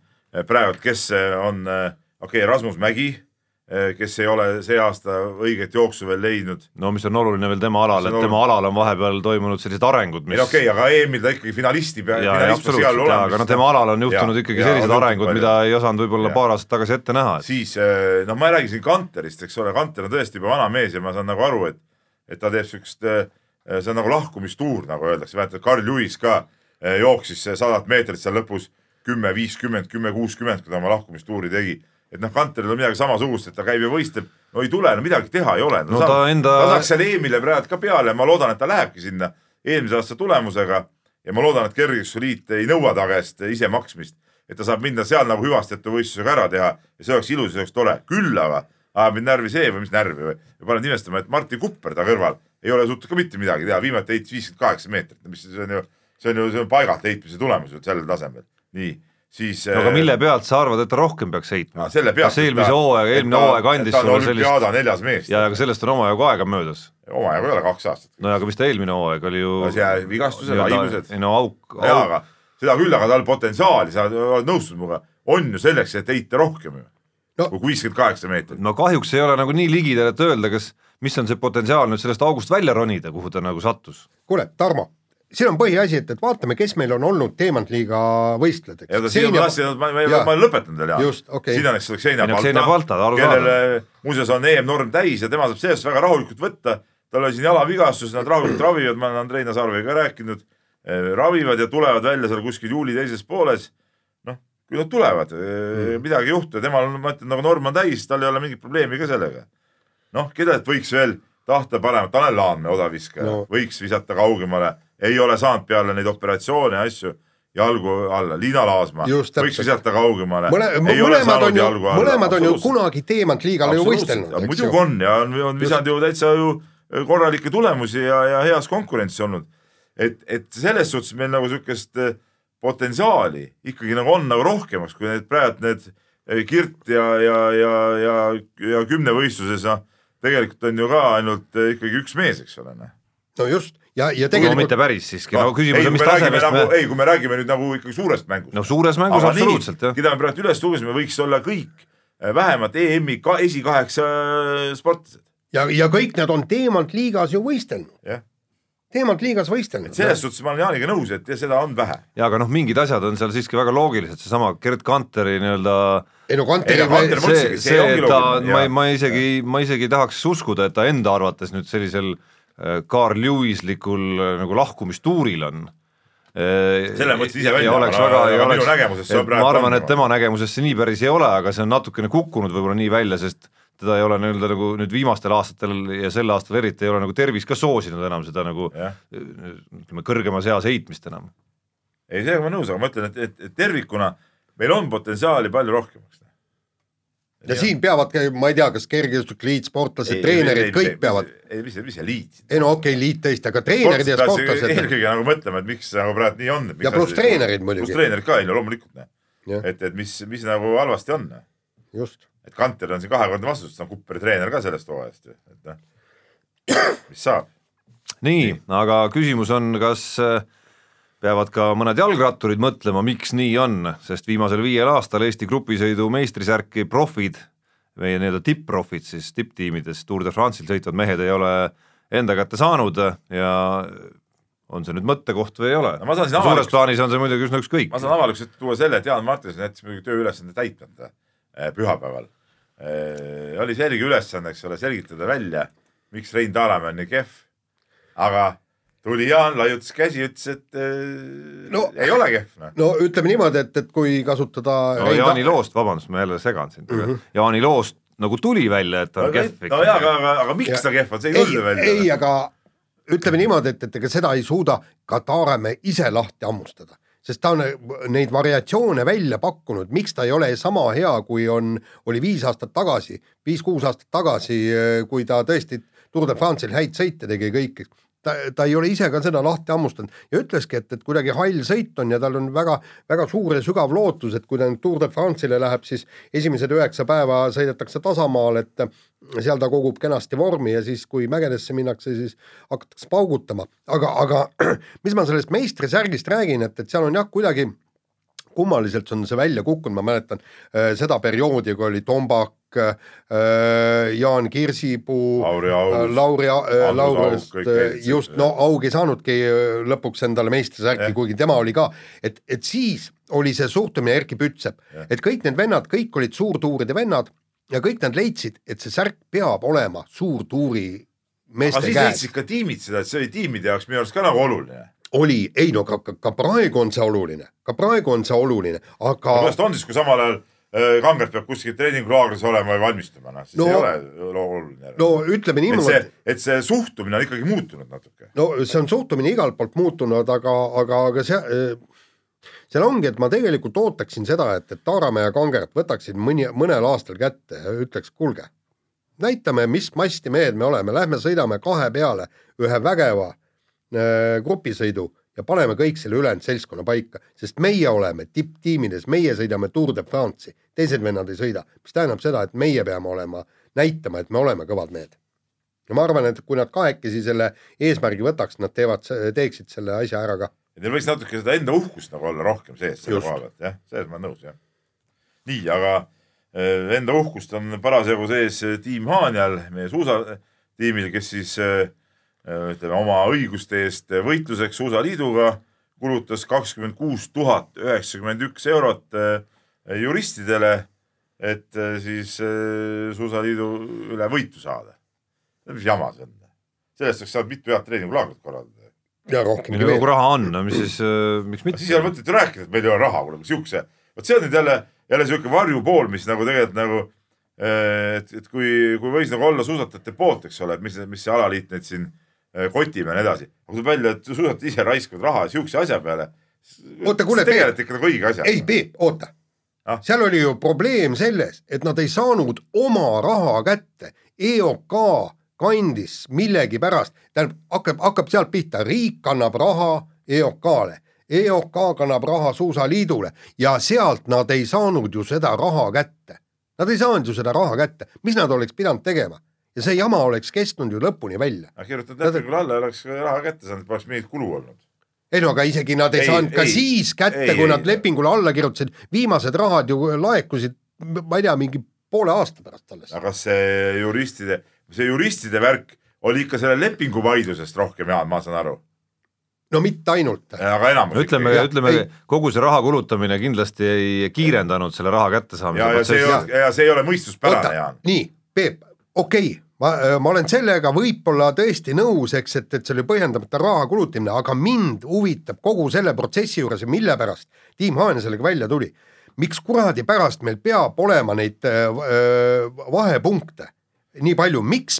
praegu, kes on, okei okay,, Rasmus Mägi Eh, kes ei ole see aasta õiget jooksu veel leidnud. no mis on oluline veel tema alal, et oluline. tema alal on vahepeal toimunud sellised arengud, mis. okei okay,, aga EM-il ta ikkagi finalisti peal. aga no tema alal on juhtunud ja, ikkagi ja, sellised arengud, mida ei osanud võib-olla paar aastat tagasi ette näha. siis eh, noh, ma ei räägi siin Kanterist, eks ole, Kanter on tõesti juba vana mees ja ma saan nagu aru, et, et ta teeb siukest, eh, see on nagu lahkumistuur, nagu öeldakse, mäletad, Carl Lewis ka jooksis sadat meetrit seal lõpus kümme, viiskümmend, kümme, kuuskümmend, kui ta oma lahkumistuuri tegi et noh, Kanteril on midagi samasugust, et ta käib ja võistleb, no ei tule, no midagi teha ei ole. No,. ta saab, enda. ta saaks selle Emile praegu ka peale, ma loodan, et ta lähebki sinna eelmise aasta tulemusega. Ja ma loodan, et Kergejõustikliit ei nõua ta käest ise maksmist, et ta saab minna seal nagu hüvastijätu võistlusega ära teha. Ja see oleks ilus ja see oleks tore, küll aga ajab mind närvi see või mis närvi või, või paned imestama, et Martin Kupper ta kõrval ei ole suutnud ka mitte midagi teha, viimati heitis viiskümmend kaheksa meetrit, mis see on ju, see on ju, see on paigalt heitmise tulemus ju sellel tasemel, nii siis no aga mille pealt sa arvad, et ta rohkem peaks heitma? kas eelmise hooaega, eelmine hooaeg andis sulle sellist neljas mees. ja aga sellest on omajagu aega möödas. omajagu ei ole kaks aastat. no aga mis ta eelmine hooaeg oli ju no see vigastused, haigused. ei no auk, auk. jaa, aga seda küll, aga tal potentsiaali, sa oled nõustunud minuga, on ju selleks, et heita rohkem ju no.. kui viiskümmend kaheksa meetrit. no kahjuks ei ole nagu nii ligidal, et öelda, kas, mis on see potentsiaal nüüd sellest august välja ronida, kuhu ta nagu sattus. kuule, Tarmo siin on põhiasi, et, et vaatame, kes meil on olnud Teemantliiga võistlejad, eks. ja ta siin ma tahtsin, ma, ma, ma, olen lõpetanud veel, Jaan. Okay. siin on eks Xenia Balta, kellel muuseas on EM-norm täis ja tema saab sellest väga rahulikult võtta. tal oli siin jalavigastus, nad rahulikult ravivad, ma olen Andrei Nazarviga rääkinud, eh, ravivad ja tulevad välja seal kuskil juuli teises pooles. noh, kui nad tulevad mm., midagi ei juhtu ja temal on, ma ütlen, nagu norm on täis, tal ei ole mingit probleemi ka sellega. noh, keda võiks veel tahta paremat, Tanel Laanmäe odaviskaja no. võiks visata kaugemale ei ole saanud peale neid operatsioone ja asju jalgu alla, Liina Laasmaa võiks visata kaugemale Mõle,. mõlemad on ju, mõlemad on ju kunagi teemantliigale ju võistelnud. muidugi on ja on, on visanud ju täitsa ju korralikke tulemusi ja, ja heas konkurentsis olnud. et, et selles suhtes meil nagu sihukest eh, potentsiaali ikkagi nagu on nagu rohkemaks, kui need praegu need eh, Kirt ja, ja, ja, ja, ja kümnevõistluses noh, tegelikult on ju ka ainult ikkagi üks mees, eks ole. Noh. no just ja, ja tegelikult no mitte päris siiski no,, no küsimus on, mis tasemest nagu, me ei, kui me räägime nüüd nagu ikkagi suurest mängust. no suures mängus Aga absoluutselt, jah. keda me praegu üles lugesime, võiks olla kõik eh, vähemalt EM-i ka esikaheksa sportlased. ja, ja kõik need on Teemant liigas ju võistelnud, jah, Teemant liigas võistelnud. selles suhtes ma olen Jaaniga nõus, et ja seda on vähe. ja aga noh, mingid asjad on seal siiski väga loogilised, seesama Gerd Kanteri nii-öelda ei no Kanteri Ei, Kanter- ma see see see, et ta, loogiline, ma jaa., ma isegi, ma isegi tahaks uskuda, et ta enda arvates nüüd sellisel äh, Carl Lewislikul äh, nagu lahkumistuuril on. Selle mõtlesin ise välja, aga- aga minu nägemuses see on praegu ma arvan, et tema nägemuses see nii päris ei ole, aga see on natukene kukkunud võib-olla nii välja, sest teda ei ole nii-öelda nagu nüüd viimastel aastatel ja sel aastal eriti ei ole nagu tervis ka soosinud enam seda nagu ütleme, kõrgemas eas heitmist enam. ei sellega ma nõus, aga ma ütlen, et, et, et tervikuna meil on potentsiaali palju rohkemaks. Ja siin peavad, ma ei tea, kas kergejõustikliit, sportlased, treenerid, kõik peavad, ei, mis see, mis see liit. ei no okei okay,, liit tõesti, aga treenerid ja sportlased, eelkõige nagu mõtlema, et miks nagu praegu nii on. Ja pluss treenerid muidugi. pluss treenerid ka, ei no loomulikult, et, et mis, mis nagu halvasti on. just. et Kanter on siin kahekordne vastus, ta on Kupperi treener ka sellest hooajast ju, et noh, mis saab. nii, aga küsimus on, kas äh, peavad ka mõned jalgratturid mõtlema, miks nii on, sest viimasel viiel aastal Eesti grupisõidu meistrisärki profid, meie nii-öelda tipp-profid siis tipptiimides Tour de France'il sõitvad mehed ei ole enda kätte saanud ja on see nüüd mõttekoht või ei ole No suures avalikus- plaanis on see muidugi üsna ükskõik ma saan avalikkusele tuua selle, et Jaan Martinson jättis muidugi tööülesande täitmata eh, pühapäeval. oli selge ülesanne, eks ole, selgitada välja, miks Rein Taaramäe on nii kehv. aga tuli Jaan, laiutas käsi, ütles, et eh, No- ei ole kehv, noh. no ütleme niimoodi, et, et kui kasutada no, Jaani Loost, vabandust, ma jälle segan sind mm, -hmm. Jaani Loost nagu tuli välja, et ta on kehv no jaa, aga, aga, aga miks ta kehv on, see ei tulnud ju ei, välja. aga ütleme niimoodi, et, et ega seda ei suuda ka Taaremäe ise lahti hammustada, sest ta on neid variatsioone välja pakkunud, miks ta ei ole sama hea, kui on, oli viis aastat tagasi, viis-kuus aastat tagasi, kui ta tõesti Tour de France'il häid sõite tegi kõik, ta, ta ei ole ise ka seda lahti hammustanud ja ütleski, et, et kuidagi hall sõit on ja tal on väga, väga suur ja sügav lootus, et kui ta nüüd Tour de France'ile läheb, siis esimesed üheksa päeva sõidetakse tasamaal, et seal ta kogub kenasti vormi ja siis, kui mägedesse minnakse, siis hakatakse paugutama, aga, aga mis ma sellest meistrisärgist räägin, et, et seal on jah, kuidagi kummaliselt on see välja kukkunud, ma mäletan äh, seda perioodi, kui oli Tombak äh,, Jaan Kirsipuu, Lauri. Lauri äh,, Andrus Laurist Aug, kõik need, just, no Aug ei saanudki lõpuks endale meistrisärki kuigi tema oli ka, et, et siis oli see suhtumine Erkki Pütsep, et kõik need vennad, kõik olid suurtuuride vennad ja kõik nad leidsid, et see särk peab olema suurtuuri aga meeste siis käes leidsid ka tiimid seda, et see oli tiimide jaoks minu arust ka nagu oluline. oli, ei no ka, ka, ka praegu on see oluline, ka praegu on see oluline, aga kuidas ta on siis, kui samal ajal äh, Kangert peab kuskil treeningulaagris olema ja valmistuma, noh, siis No- ei ole oluline. no ütleme et niimoodi et see suhtumine on ikkagi muutunud natuke. no see on suhtumine igalt poolt muutunud, aga, aga, aga see, seal ongi, et ma tegelikult ootaksin seda, et, et Taaramäe ja Kangert võtaksid mõni, mõnel aastal kätte ja ütleks, kuulge, näitame, mis masti mehed me oleme, lähme sõidame kahe peale ühe vägeva äh, grupisõidu ja paneme kõik selle ülejäänud seltskonna paika, sest meie oleme tipptiimides, meie sõidame Tour de France'i, teised vennad ei sõida, mis tähendab seda, et meie peame olema, näitama, et me oleme kõvad mehed ja ma arvan, et kui nad kahekesi selle eesmärgi võtaks, nad teevad, teeksid selle asja ära ka. et neil võiks natuke seda enda uhkust nagu olla rohkem sees selle koha pealt, jah, selles ma olen nõus, jah. nii, aga äh, enda uhkust on parasjagu sees äh, tiim Haanjal, meie suusatiimil, kes siis äh, äh, ütleme oma õiguste eest võitluseks Suusaliiduga kulutas kakskümmend kuus tuhat üheksakümmend üks eurot äh, juristidele, et äh, siis äh, Suusaliidu üle võitu saada. mis jama see on? sellest oleks saanud mitu head treeningulaagrit korraldada ja rohkem mille kogu raha on, no mis siis, miks mitte siis ei ole mõtet ju rääkida, et meil ei ole raha, kuule, siukse, vot see on nüüd jälle, jälle siuke varjupool, mis nagu tegelikult nagu, et, et kui, kui võis nagu olla suusatajate poolt, eks ole, et mis, mis see alaliit neid siin eh, kotib ja nii edasi. aga tuleb välja, et suusatajad ise raiskavad raha siukse asja peale. Oota, kuule, ikka nagu õige asjaga. ei, Peep, oota Ah. seal oli ju probleem selles, et nad ei saanud oma raha kätte. EOK kandis millegipärast, tähendab, hakkab, hakkab sealt pihta, riik annab raha EOK-le, EOK kannab raha Suusaliidule ja sealt nad ei saanud ju seda raha kätte. Nad ei saanud ju seda raha kätte, mis nad oleks pidanud tegema ja see jama oleks kestnud ju lõpuni välja. kirjutad lepingule alla ja oleks raha kätte saanud, poleks mingit kulu olnud. ei no aga isegi nad ei, Ei, saanud ka ei, siis kätte, kui ei, nad lepingule alla kirjutasid, viimased rahad ju laekusid, ma ei tea, mingi poole aasta pärast alles. aga kas see juristide, see juristide värk oli ikka selle lepingu vaidlusest rohkem, Jaan, ma saan aru, no mitte ainult. aga enamus ütleme, ütleme ei. kogu see raha kulutamine kindlasti ei kiirendanud selle raha kättesaamise protsessi. ole, ja see ei ole mõistuspärane, Jaan. nii, Peep, okei okay,, ma, ma olen sellega võib-olla tõesti nõus, eks, et, et see oli põhjendamata raha kulutamine, aga mind huvitab kogu selle protsessi juures ja mille pärast Tiim Haanja sellega välja tuli. miks kuradi pärast meil peab olema neid äh, äh, vahepunkte nii palju, miks,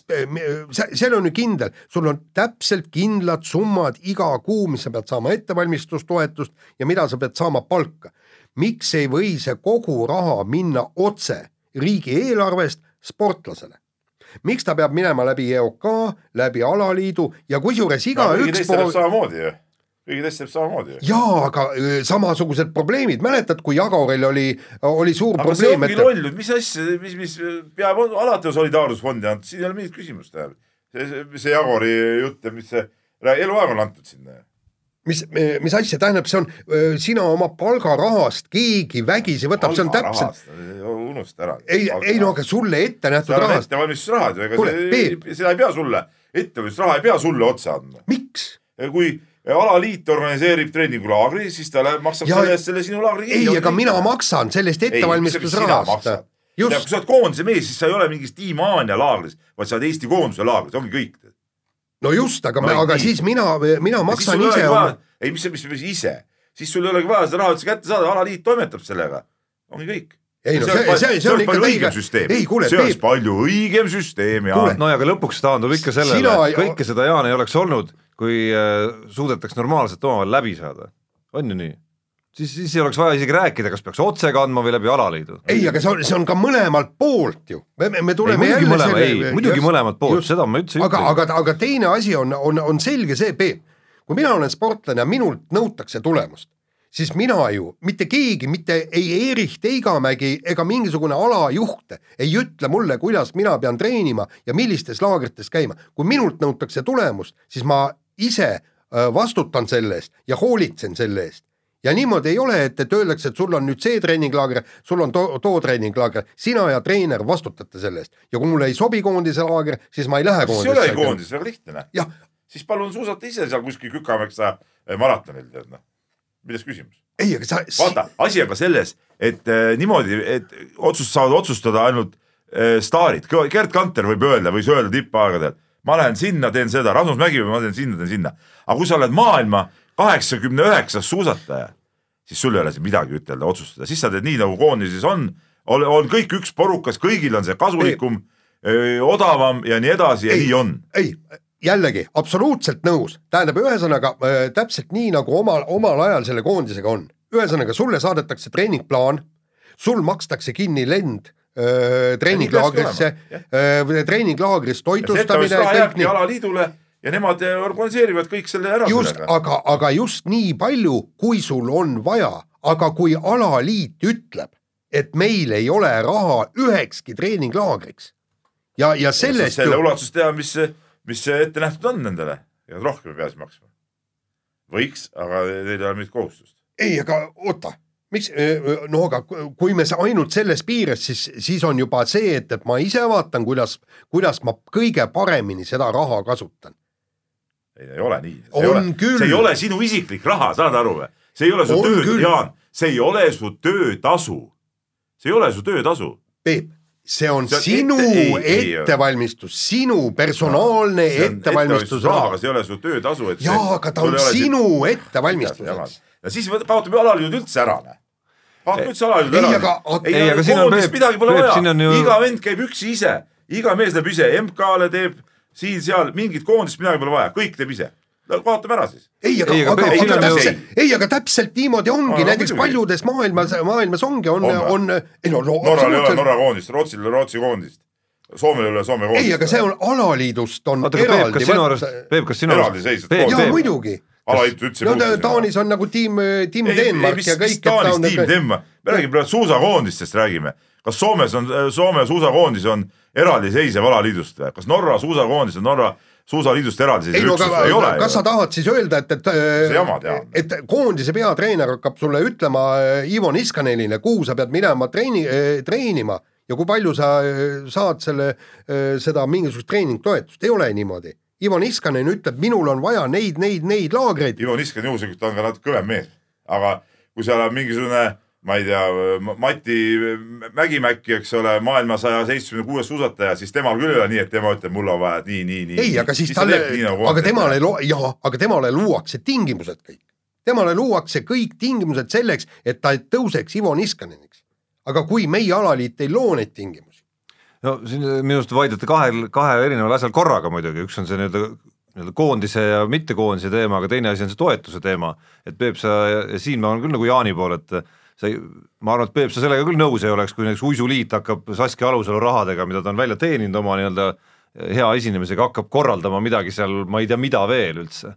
seal on ju kindel, sul on täpselt kindlad summad iga kuu, mis sa pead saama ettevalmistustoetust ja mida sa pead saama palka. miks ei või see kogu raha minna otse riigieelarvest sportlasele? Miks ta peab minema läbi EOK, läbi alaliidu ja kusjuures igaüks teiste teeb samamoodi ju, kõigi teiste teeb samamoodi jaa, aga öö, samasugused probleemid, mäletad, kui Jagoril oli, oli suur aga see probleem, ongi et loll, mis asja, mis, mis peab alati on solidaarsusfondi antud, siin ei ole mingit küsimust, see, see, see Jagori jutt ja mis see, eluaeg on antud sinna. mis, mis asja tähendab, see on, sina oma palgarahast keegi vägisi võtab, see on täpselt, unusta ära. ei, ei no aga sulle ette nähtud rahast, ettevalmistusrahad ju, ega Kuule, see seda ei pea sulle, ettevalmistusraha ei pea sulle otsa andma. miks? kui alaliit organiseerib treeningulaagri, siis ta läheb, maksab Ja- selle eest selle sinu laagri ei, aga mina maksan sellest ettevalmistusrahast. kui, sa oled koondise mees, siis sa ei ole mingis Team Haanja laagris, vaid sa oled Eesti koondise laagris, ongi kõik. No just, aga No aga nii. siis mina, mina maksan ise oma ei, mis, mis, mis ise, siis sul ei olegi vaja seda raha üldse kätte saada, alaliit toimetab sellega, ongi kõik. ei no see, see, see on ikka süsteem, ei kuule, see oleks palju õigem süsteem ja Kuule, no ja aga lõpuks taandub ikka sellele Sina, ei- kõike seda Jaan ei oleks olnud, kui äh, suudetaks normaalselt omavahel läbi saada. on ju nii? siis, siis ei oleks vaja isegi rääkida, kas peaks otse kandma või läbi alaliidu. ei, aga see on, see on ka mõlemalt poolt ju, me, me, me ei tuleme muidugi jälle mõlema, ei selle- muidugi just- mõlemalt poolt, seda ma üldse ei aga, ütle. aga, aga teine asi on, on, on selge see, Peep, kui mina olen sportlane ja minult nõutakse tulemust, siis mina ju, mitte keegi, mitte ei Erich Teigamägi ega mingisugune alajuht ei ütle mulle, kuidas mina pean treenima ja millistes laagrites käima. kui minult nõutakse tulemust, siis ma ise äh, vastutan selle eest ja hoolitsen selle eest ja niimoodi ei ole, et, et öeldakse, et sul on nüüd see treeninglaager, sul on too, too treeninglaager, sina ja treener vastutate selle eest ja kui mulle ei sobi koondise laager, siis ma ei lähe siis ei koondisse. koondis, väga lihtne. jah, siis palun suusata ise seal kuskil Kükameksa eh, maratonil, tead noh. milles küsimus? ei, aga sa, vaata, asi on ka selles, et äh, niimoodi, et otsust saavad otsustada ainult äh, staarid, Gerd Kanter võib öelda, võis öelda tippaegadel, ma lähen sinna, teen seda, Rasmus Mägi, ma teen sinna, teen sinna. aga kui sa oled maailma kaheksakümne üheksas suusataja, siis sul ei ole siin midagi ütelda, otsustada, siis sa teed nii, nagu koondises on, on, on kõik üks porukas, kõigil on see kasulikum, odavam ja nii edasi ja Ei. nii on. ei, jällegi absoluutselt nõus, tähendab, ühesõnaga äh, täpselt nii nagu omal, omal ajal selle koondisega on. ühesõnaga, sulle saadetakse treeningplaan, sul makstakse kinni lend äh, treeninglaagrisse olema,, treeninglaagris toitlustamine, alaliidule ja nemad eh, organiseerivad kõik selle ära just, aga, aga just nii palju, kui sul on vaja, aga kui alaliit ütleb, et meil ei ole raha ühekski treeninglaagriks ja, ja sellest selle ju, ulatuses teha, mis, mis ette nähtud on nendele ja rohkem ei pea siis maksma. võiks, aga neil ei ole mingit kohustust. ei, aga oota, miks, no aga kui me sa- ainult selles piires, siis, siis on juba see, et, et ma ise vaatan, kuidas, kuidas ma kõige paremini seda raha kasutan. ei, ei ole nii. See ei ole sinu isiklik raha, saad aru või? see ei ole su On töö Jaan, see ei ole su töötasu. see ei ole su töötasu. Peep, see on See on sinu ette- ei, ei, ettevalmistus, sinu personaalne ettevalmistusraha aga. see ei ole su töötasu, et jaa, aga ta on sinu ettevalmistuseks. ja siis kaotame alaliidud üldse ära, kaotame üldse alaliidud ei, ära. aga- ei, ei, aga siin on midagi pole vaja siin iga vend käib üksi ise, iga mees läheb ise, MK-le teeb siin-seal mingit koondist midagi pole vaja, kõik teeb ise. no kaotame ära siis. ei, aga aga aga, aga ju- täpselt, ei, aga täpselt niimoodi ongi, No, näiteks muidugi. paljudes maailmas, maailmas ongi, on, On ei no, no Norral ei ole Norra koondist, Rootsil ei ole Rootsi koondist. Soomel ei ole Soome koondist. ei, aga see on alaliidust on oota, aga Peep, eraldi kas sinu arust, Peep, kas sinu arust, jaa, muidugi. Alaliit üldse no ta- Taanis on nagu tiim, tiim Denmark mis, ja mis kõik. Taanis tiim Denmark, me räägime praegu suusakoondistest räägime. kas Soomes on, Soome suusakoondis on eraldiseisev alaliidust või, kas Norra suusakoondis on Norra suusaliidust ei eraldiseisev no üksus, ei ole kas sa tahad siis öelda, et, See jama, tean. et, et koondise peatreener hakkab sulle ütlema äh, Ivo Niskanenile, kuhu sa pead minema treeni, treenima ja kui palju sa äh, saad selle, seda mingisugust treeningtoetust, ei ole niimoodi. Ivo Niskanen ütleb, minul on vaja neid, neid, neid laagreid. Ivo Niskanen juhuslikult on ka natuke kõvem mees, aga kui seal on mingisugune ma ei tea, Mati Mägimäki, eks ole, maailma saja seitsmekümne kuues suusataja, siis temal küll ei ole nii, et tema ütleb, mul on vaja nii, nii, nii. ei, aga siis talle, nagu aga temale, jaa, aga temale luuakse tingimused kõik. temale luuakse kõik tingimused selleks, et ta tõuseks Ivo Niskaneniks. aga kui meie alaliit ei loo neid tingimusi. No siin minu arust vaidlete kahel, kahel erineval asjal korraga muidugi, üks on see nii-öelda nii-öelda koondise ja mittekoondise teema, aga teine asi on see toetuse teema, et Peep, sa ja siin ma olen küll nagu Jaani pool, et sa ei, ma arvan, et Peep, sa sellega küll nõus ei oleks, kui näiteks uisuliit hakkab Saskia Alusalu rahadega, mida ta on välja teeninud oma nii-öelda hea esinemisega, hakkab korraldama midagi seal, ma ei tea, mida veel üldse.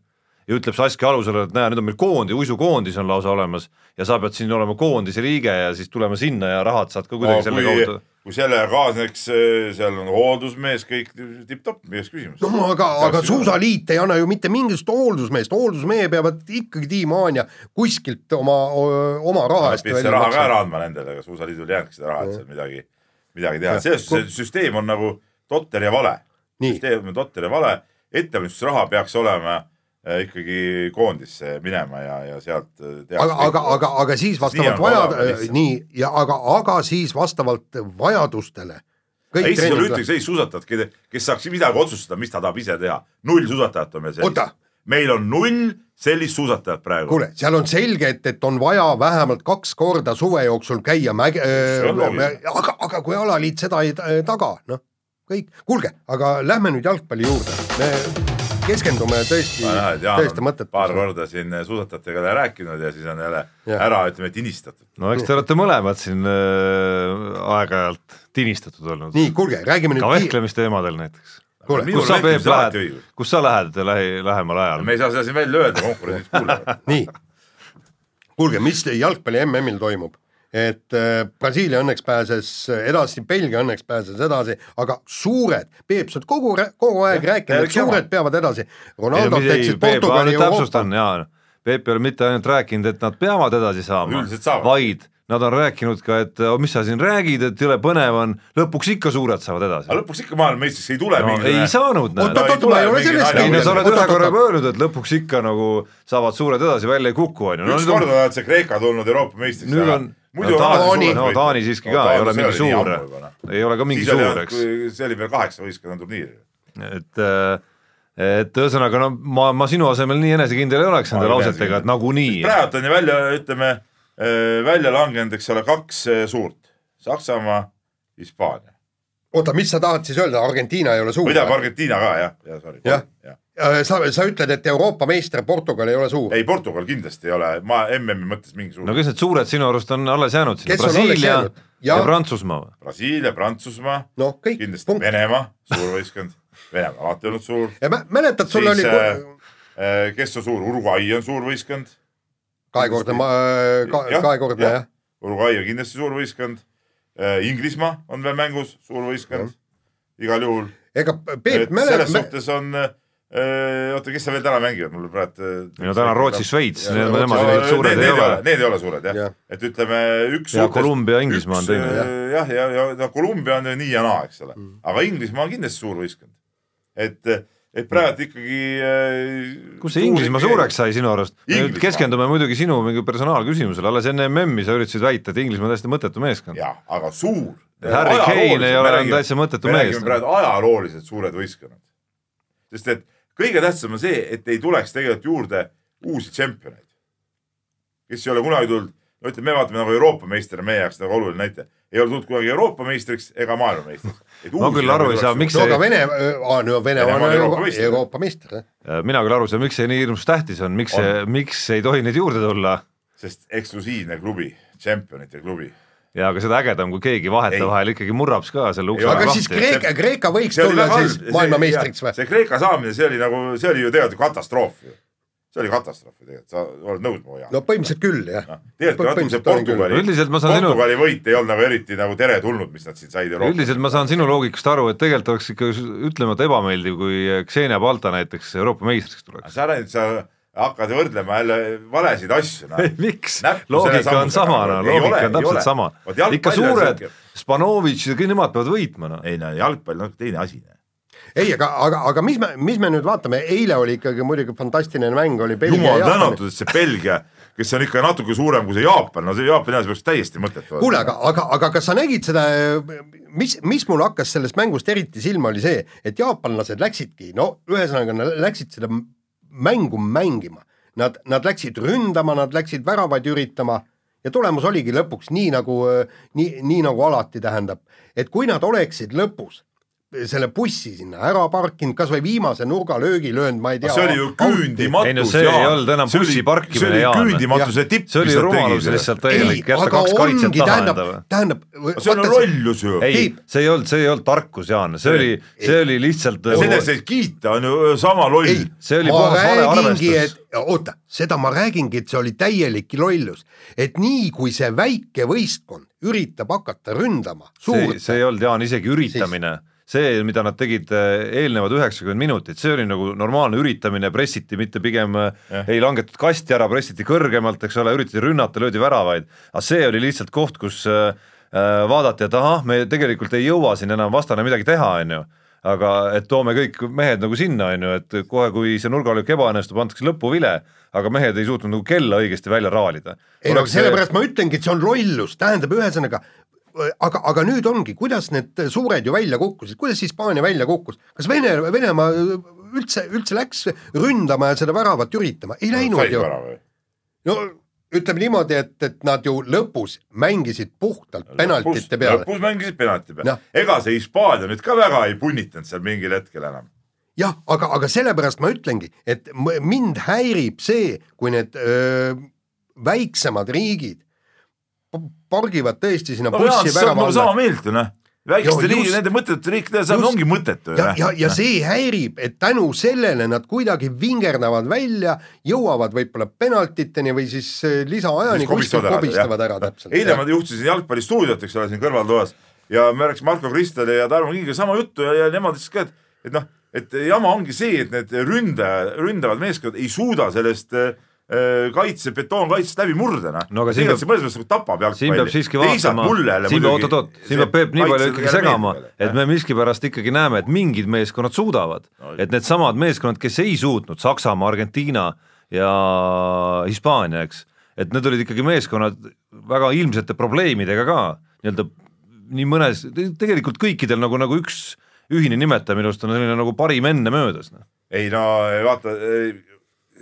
ja ütleb Saskia Alusalu, et näe, nüüd on meil koondi, uisukoondis on lausa olemas ja sa pead siin olema koondise liige ja siis tulema sinna ja rahad saad ka kuidagi no, selle kaudu kui sellega kaasneks, äh, seal on hooldusmees, kõik tipp-topp, milles küsimus. no aga, aga suusaliit ei anna ju mitte mingisugust hooldusmeest, hooldusmehe peavad ikkagi tiimania kuskilt oma, oma raha eest välja raha ka ära andma nendele, aga suusaliidul jääbki seda raha, et seal midagi, midagi teha, selles suhtes see süsteem on nagu totter ja vale. süsteem on totter ja vale, ettevalmistusraha peaks olema Äh, ikkagi koondisse minema ja, ja sealt äh, aga, aga, aga, aga siis vastavalt vaja-, nii, ja aga, aga siis vastavalt vajadustele Eestis ei ole ühtegi sellist suusatajat, kes saaks midagi otsustada, mis ta tahab ise teha. null suusatajat on meil sellist. meil on null sellist suusatajat praegu. kuule, seal on selge, et, et on vaja vähemalt kaks korda suve jooksul käia mäge-, äh, aga, aga kui alaliit seda ei taga, noh, kõik, kuulge, aga lähme nüüd jalgpalli juurde, me keskendume tõesti, tõesti mõttetult. paar korda siin suusatajatega rääkinud ja siis on jälle ja. ära, ütleme, tinistatud. no eks te olete mõlemad siin äh, aeg-ajalt tinistatud olnud. nii, kuulge, räägime nüüd. ka vehklemisteemadel näiteks. kus sa, Peep, lähed, kus sa lähed lähi, lähemal ajal? me ei saa seda siin välja öelda, konkurendid kuulevad. nii, kuulge, mis jalgpalli MM-il toimub? Et äh, Brasiilia õnneks pääses edasi, Belgia õnneks pääses edasi, aga suured, Peep, sa oled kogu, kogu aeg rääkinud, et suured jama. peavad edasi. Ronaldo teeksid Portugali Euroopa. Peep ei ole mitte ainult rääkinud, et nad peavad edasi saama, vaid nad on rääkinud ka, et oh, mis sa siin räägid, et jõle põnev on, lõpuks ikka suured saavad edasi. aga lõpuks ikka maailmameistriks ei tule no, ei saanud, näed. oot-oot-oot, ei ole sellest ei no sa oled ühe korra juba öelnud, et lõpuks ikka nagu saavad suured edasi, välja ei kuku, on ju. üks kord on see Kreeka tulnud Euroopa meistriks. nüüd on muidu no, Taani, no Taani siiski ka, ei ole mingi suur, ei ole ka mingi suur, eks. see oli veel kaheksa võistkonna turniir. et äh, et ühesõnaga no ma, ma sinu asemel nii enesekindel ei oleks nende lausetega, et nagunii. praegu on ju välja, ütleme Äh, välja langenud, eks ole, kaks äh, suurt, Saksamaa, Hispaania. oota, mis sa tahad siis öelda, Argentiina ei ole suur? või tähendab Argentiina ka jah, jah, sorry. jah ja. Ja., sa, sa ütled, et Euroopa meister Portugal ei ole suur? ei, Portugal kindlasti ei ole, ma MM-i mõttes mingi suur. no kes need suured sinu arust on alles jäänud sinna, Brasiilia ja, ja Prantsusmaa või? Brasiilia, Prantsusmaa no,, kindlasti punkt. Venemaa, suur võistkond, Venemaa alati olnud suur. ja mäletad, sul siis, oli äh, kes on suur, Uruguay on suur võistkond kahekordne ma- ka,, kahekordne jah ja.. Uruguay on kindlasti suur võistkond. Äh, Inglismaa on veel mängus, suur võistkond, igal juhul. ega Peep mälet-. selles suhtes on äh, oota, kes seal veel täna mängivad, mul praegu. Äh, no täna Rootsi, Šveits, need nemad need suured need, ei ole. Need ei ole suured jah ja., et ütleme üks. ja Kolumbia, Inglismaa on teine. jah, ja, ja, ja no Kolumbia on ju nii ja naa, eks ole mm., aga Inglismaa on kindlasti suur võistkond. et et praegu ikkagi äh,. kus see Inglismaa suureks sai sinu arust? keskendume muidugi sinu mingi personaalküsimusele, alles enne MM-i sa üritasid väita, et Inglismaa on täiesti mõttetu meeskond. jah, aga suur. Harry Kane ei ole enam täitsa mõttetu mees. me räägime praegu ajalooliselt suured võistkonnad. sest et kõige tähtsam on see, et ei tuleks tegelikult juurde uusi tšempioneid, kes ei ole kunagi tulnud no ütleme, me vaatame nagu Euroopa meister on meie jaoks nagu oluline näite, ei ole tulnud kunagi Euroopa meistriks ega maailmameistriks. ma küll aru ei saa, miks see. no aga Vene, no Venemaa on Euroopa meister, Euroopa meister, mina küll aru ei saa, miks see nii hirmus tähtis on, miks on. see, miks ei tohi neid juurde tulla? sest eksklusiivne klubi, tšempionite klubi ja aga seda ägedam, kui keegi vahetevahel ikkagi murrab ka selle ukse aga siis Kreeka, Kreeka võiks tulla siis maailmameistriks või? see Kreeka saamine, see oli nagu, see oli ju tegelikult katastroof ju see oli katastroof ju tegelikult, sa oled nõus mu Jaan? no põhimõtteliselt küll jah no,. tegelikult natuke see Portugali, Portugali sinu... võit ei olnud nagu eriti nagu teretulnud, mis nad siin said Euroopas. üldiselt ma saan sinu loogikast aru, et tegelikult oleks ikka ütlemata ebameeldiv, kui Xenia Balta näiteks Euroopa meistriks tuleks. sa räägid, sa hakkad võrdlema jälle valesid asju no. miks loogika on sama, no nagu. Loogika on täpselt sama ikka suured Spanovitš ja kõik nemad peavad võitma, noh. ei no jalgpall on teine asi. ei, aga, aga, aga mis me, mis me nüüd vaatame, eile oli ikkagi muidugi fantastiline mäng oli Belgia jumal tänatud, et see Belgia, kes on ikka natuke suurem kui see Jaapan, no see Jaapani asi peaks täiesti mõttetu kuule, aga, aga, aga kas sa nägid seda, mis, mis mul hakkas sellest mängust eriti silma, oli see, et jaapanlased läksidki, no ühesõnaga läksid seda mängu mängima. Nad, nad läksid ründama, nad läksid väravaid üritama ja tulemus oligi lõpuks nii nagu, nii, nii nagu alati tähendab, et kui nad oleksid lõpus selle bussi sinna ära parkinud, kas või viimase nurgalöögi löönud, ma ei tea. see oli ju küündimatus. Ei no see ei olnud enam bussi parkimine, see oli Jaan. küündimatuse tipp. see oli rumalus lihtsalt täielik, jätta aga kaks kaitset ongi, taha tähendab endale., tähendab. see on lollus ju. ei see ei olnud, see ei olnud tarkus, Jaan, see oli, see oli lihtsalt, selle eest kiita on ju sama loll see oli puhas vale räägingi, arvestus. et oota, seda ma räägingi, et see oli täielik lollus, et nii kui see väike võistkond üritab hakata ründama see, see ei olnud, Jaan, isegi üritamine see, mida nad tegid eh, eelnevad üheksakümmend minutit, see oli nagu normaalne üritamine, pressiti mitte pigem Jah. ei langetud kasti ära, pressiti kõrgemalt, eks ole, üritati rünnata, löödi väravaid, aga see oli lihtsalt koht, kus äh, vaadati, et ahah, me tegelikult ei jõua siin enam vastane midagi teha, on ju aga et toome kõik mehed nagu sinna, on ju, et kohe, kui see nurgalöök ebaõnnestub, antakse lõpuvile, aga mehed ei suutnud nagu kella õigesti välja raalida. ei no sellepärast ma ütlengi, et see on lollus, tähendab ühesõnaga aga, aga nüüd ongi, kuidas need suured ju välja kukkusid, kuidas Hispaania välja kukkus, kas Vene, Venemaa üldse, üldse läks ründama ja seda väravat üritama, ei läinud said ju. no ütleme niimoodi, et, et nad ju lõpus mängisid puhtalt penaltite peale. lõpus mängisid penalti peale Noh.. ega see Hispaania nüüd ka väga ei punnitanud seal mingil hetkel enam. jah, aga, aga sellepärast ma ütlengi, et mind häirib see, kui need öö, väiksemad riigid pargivad tõesti sinna no Jaan, bussi sa oled värava nagu sama alla. meelt ju noh. väikeste riigi, nende mõttetute riikide just- ongi mõttetu ja, noh. ja, ja see häirib, et tänu sellele nad kuidagi vingerdavad välja, jõuavad võib-olla penaltiteni või siis äh, lisaajani kuskil ära, kobistavad jah. ära täpselt. eile ma juhtisin jalgpallistuudiot, eks ole, siin kõrvaltoas ja me rääkisime Marko Kristali ja Tarmo Kingiga sama juttu ja, ja nemad ütlesid ka, et, et noh, et jama ongi see, et need ründaja, ründavad meeskonnad ei suuda sellest äh, kaitse, betoonkaitsest läbi murda, noh. No aga siin tegelikult see mõnes mõttes nagu tapab jalgpalli. siin peab siiski vaatama, siin peab, oot-oot-oot, siin peab Peep nii palju ikkagi segama, et me miskipärast ikkagi näeme, et mingid meeskonnad suudavad No., et needsamad meeskonnad, kes ei suutnud, Saksamaa, Argentiina ja Hispaania, eks, et need olid ikkagi meeskonnad väga ilmsete probleemidega ka nii-öelda nii mõnes, tegelikult kõikidel nagu, nagu üks ühine nimetaja minu arust on selline nagu parim enne möödas, noh. ei no vaata,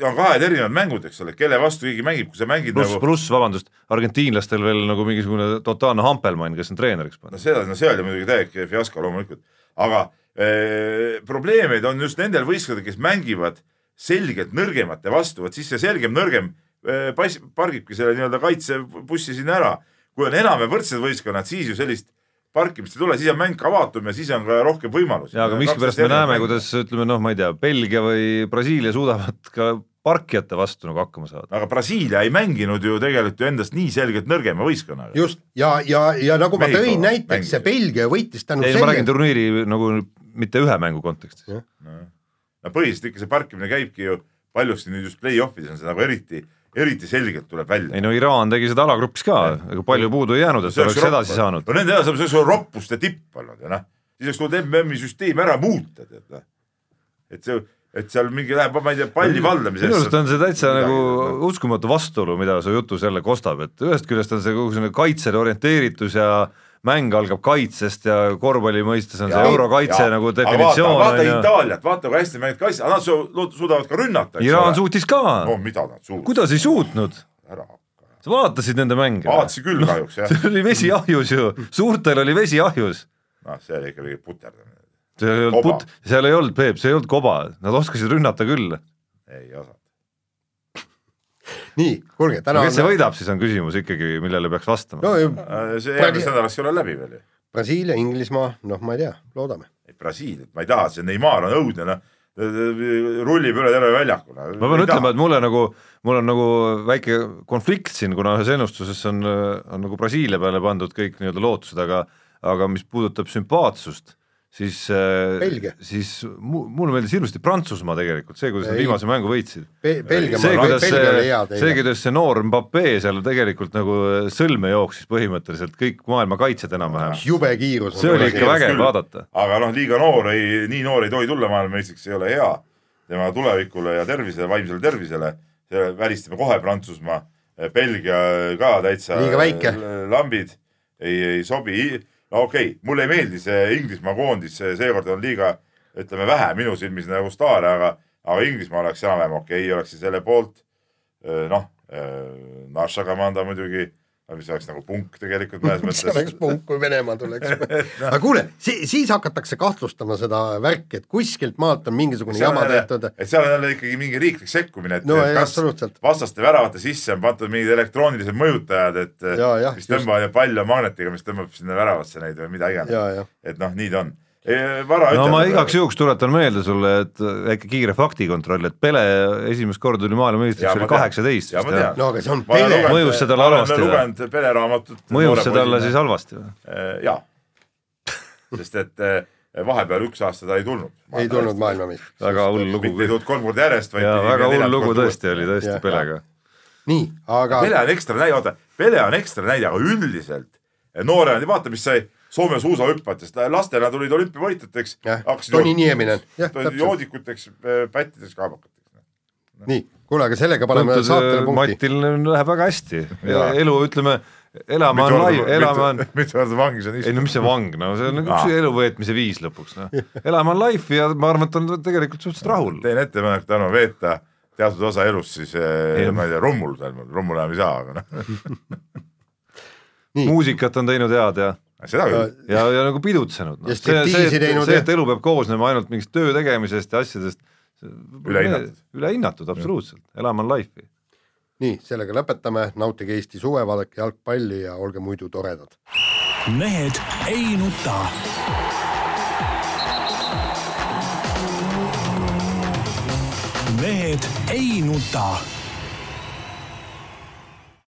on kahed erinevad mängud, eks ole, kelle vastu keegi mängib, kui sa mängid pluss nagu, pluss vabandust, argentiinlastel veel nagu mingisugune totaalne hampelmann, kes on treeneriks no pannud. seda, no see oli muidugi täielik fiasko loomulikult, aga äh, probleemid on just nendel võistkondadel, kes mängivad selgelt nõrgemate vastu, vot siis see selgem nõrgem äh, pass, pargibki selle nii-öelda kaitsebussi sinna ära. kui on enam ja võrdsed võistkonnad, siis ju sellist parkimist ei tule, siis on mäng ka avatum ja siis on ka rohkem võimalusi. ja aga miskipärast me näeme, kuidas ütleme noh, ma ei tea, Belgia või Brasiilia suudavad ka parkijate vastu nagu hakkama saada. aga Brasiilia ei mänginud ju tegelikult ju endast nii selgelt nõrgema võistkonnaga. just, ja, ja, ja nagu ma Mehhiko tõin näiteks, see Belgia võitis tänu ei, ma räägin turniiri nagu mitte ühe mängu kontekstis. no põhiliselt ikka see parkimine käibki ju paljuski nüüd just play-off'ides on see nagu eriti, eriti selgelt tuleb välja. ei no Iraan tegi seda alagrupis ka, ega palju puudu ei jäänud, et oleks edasi saanud. no nende on see roppuste tipp olnud ja noh, siis oleks tulnud MM-i süsteem ära muuta, tead noh. et see, et seal mingi läheb, ma ei tea, palli valdamisesse. minu arust on see täitsa nagu uskumatu vastuolu, mida su jutus jälle kostab, et ühest küljest on see kogu selline kaitsele orienteeritud ja mäng algab kaitsest ja korvpalli mõistes on see eurokaitse nagu definitsioon vaata ju. Itaaliat, vaata kui hästi mängid kaitse, nad su- suudavad ka rünnata. Iraan suutis ka no mida nad suutsid. kuidas ei suutnud? ära, sa vaatasid nende mänge? vaatasin küll kahjuks jah. see oli vesi ahjus ju, suurtel oli vesi ahjus. noh, see oli ikka mingi puterdamine. seal ei olnud put-, seal ei olnud, Peep, see ei olnud koba, nad oskasid rünnata küll. ei osanud. nii, kuulge, täna kes see on võidab, siis on küsimus ikkagi, millele peaks vastama no,. Äh, see järgmiseks nädalaks ei ole läbi veel ju. Brasiilia, Inglismaa, noh, ma ei tea, loodame. Brasiiliat ma ei taha, see Neimar on õudne noh, rullib üle terve väljaku no.. ma pean ütlema, et mulle nagu, mul on nagu väike konflikt siin, kuna ühes ennustuses on, on nagu Brasiilia peale pandud kõik nii-öelda lootused, aga aga mis puudutab sümpaatsust, siis äh, siis mu, mulle meeldis hirmsasti Prantsusmaa tegelikult, see, kuidas nad viimase mängu võitsid. Be-, Belgia, see, kuidas Belgia oli hea see, see, kuidas see noor Mbappé seal tegelikult nagu sõlme jooksis põhimõtteliselt kõik maailma kaitsjad enam-vähem, jube kiirus. see oli ikka vägev vaadata. aga noh, liiga noor ei, nii noor ei tohi tulla maailmameistriks, see ei ole hea tema tulevikule ja tervisele, vaimsele tervisele. välistame kohe Prantsusmaa, Belgia ka täitsa Liiga väike. lambid, ei, ei sobi. No okei okay,, mulle ei meeldi see Inglismaa koondis, seekord on liiga, ütleme vähe minu silmis nagu staare, aga, aga Inglismaa oleks enam-vähem okei okay,, oleks selle poolt. noh, Naša Kamanda muidugi, mis oleks nagu punk tegelikult mõnes see oleks mõttes. punk, kui Venemaa tuleks. aga kuule, siis hakatakse kahtlustama seda värki, et kuskilt maalt on mingisugune jama tehtud. et seal on jälle ikkagi mingi riiklik sekkumine, et no et kas vastaste väravate sisse on pandud mingid elektroonilised mõjutajad, et Ja, jah, mis tõmbavad ja pall on magnetiga, mis tõmbab sinna väravasse neid või mida iganes. et noh, nii ta on. Vara no ma ütelda- igaks juhuks tuletan meelde sulle, et väike kiire faktikontroll, et Pele esimest korda tuli Jaa, maailmameistriks, ma oli kaheksateist Jaa, ma no aga see on Ma Pele. Mõjus seda ma olen halvasti või? lugenud Pele raamatut. mõjus see talle siis halvasti või? jaa, sest et eh, vahepeal üks aasta ta ei tulnud. ei tulnud maailmameistriks. väga hull lugu mitte ei. tulnud kolm korda järjest, vaid ja pidi väga hull lugu tõesti oli tõesti Jah. Pelega. nii, aga Pele on ekstra näide, oota, Pele on ekstra näide, aga üldiselt noorena, vaata, mis sai Soome suusahüppajatest, lastena tulid olümpiavõitjateks Toni Nieminen, joodikuteks, pättideks, kaabakateks. nii, kuule, aga sellega paneme tuntud saatele punkti. Matil läheb väga hästi Jaa., elu ütleme, elama on lai, elama on, mitu korda vangis on ei no mis see vang, no see on nagu üks elu võetmise viis lõpuks, noh. elama on life ja ma arvan, et on tegelikult suhteliselt rahul. teen ettepaneku täna veeta teatud osa elust siis eh, ma ei tea, rummul, rummul enam ei saa, aga noh, muusikat on teinud head ja, seda küll. ja, ja nagu pidutsenud no.. Ja see, see, see, et elu peab koosnema ainult mingist töö tegemisest ja asjadest. Ülehinnatud. ülehinnatud, absoluutselt, elama on life'i. nii, sellega lõpetame, nautige Eesti suve, vaadake jalgpalli ja olge muidu toredad. mehed ei nuta. mehed ei nuta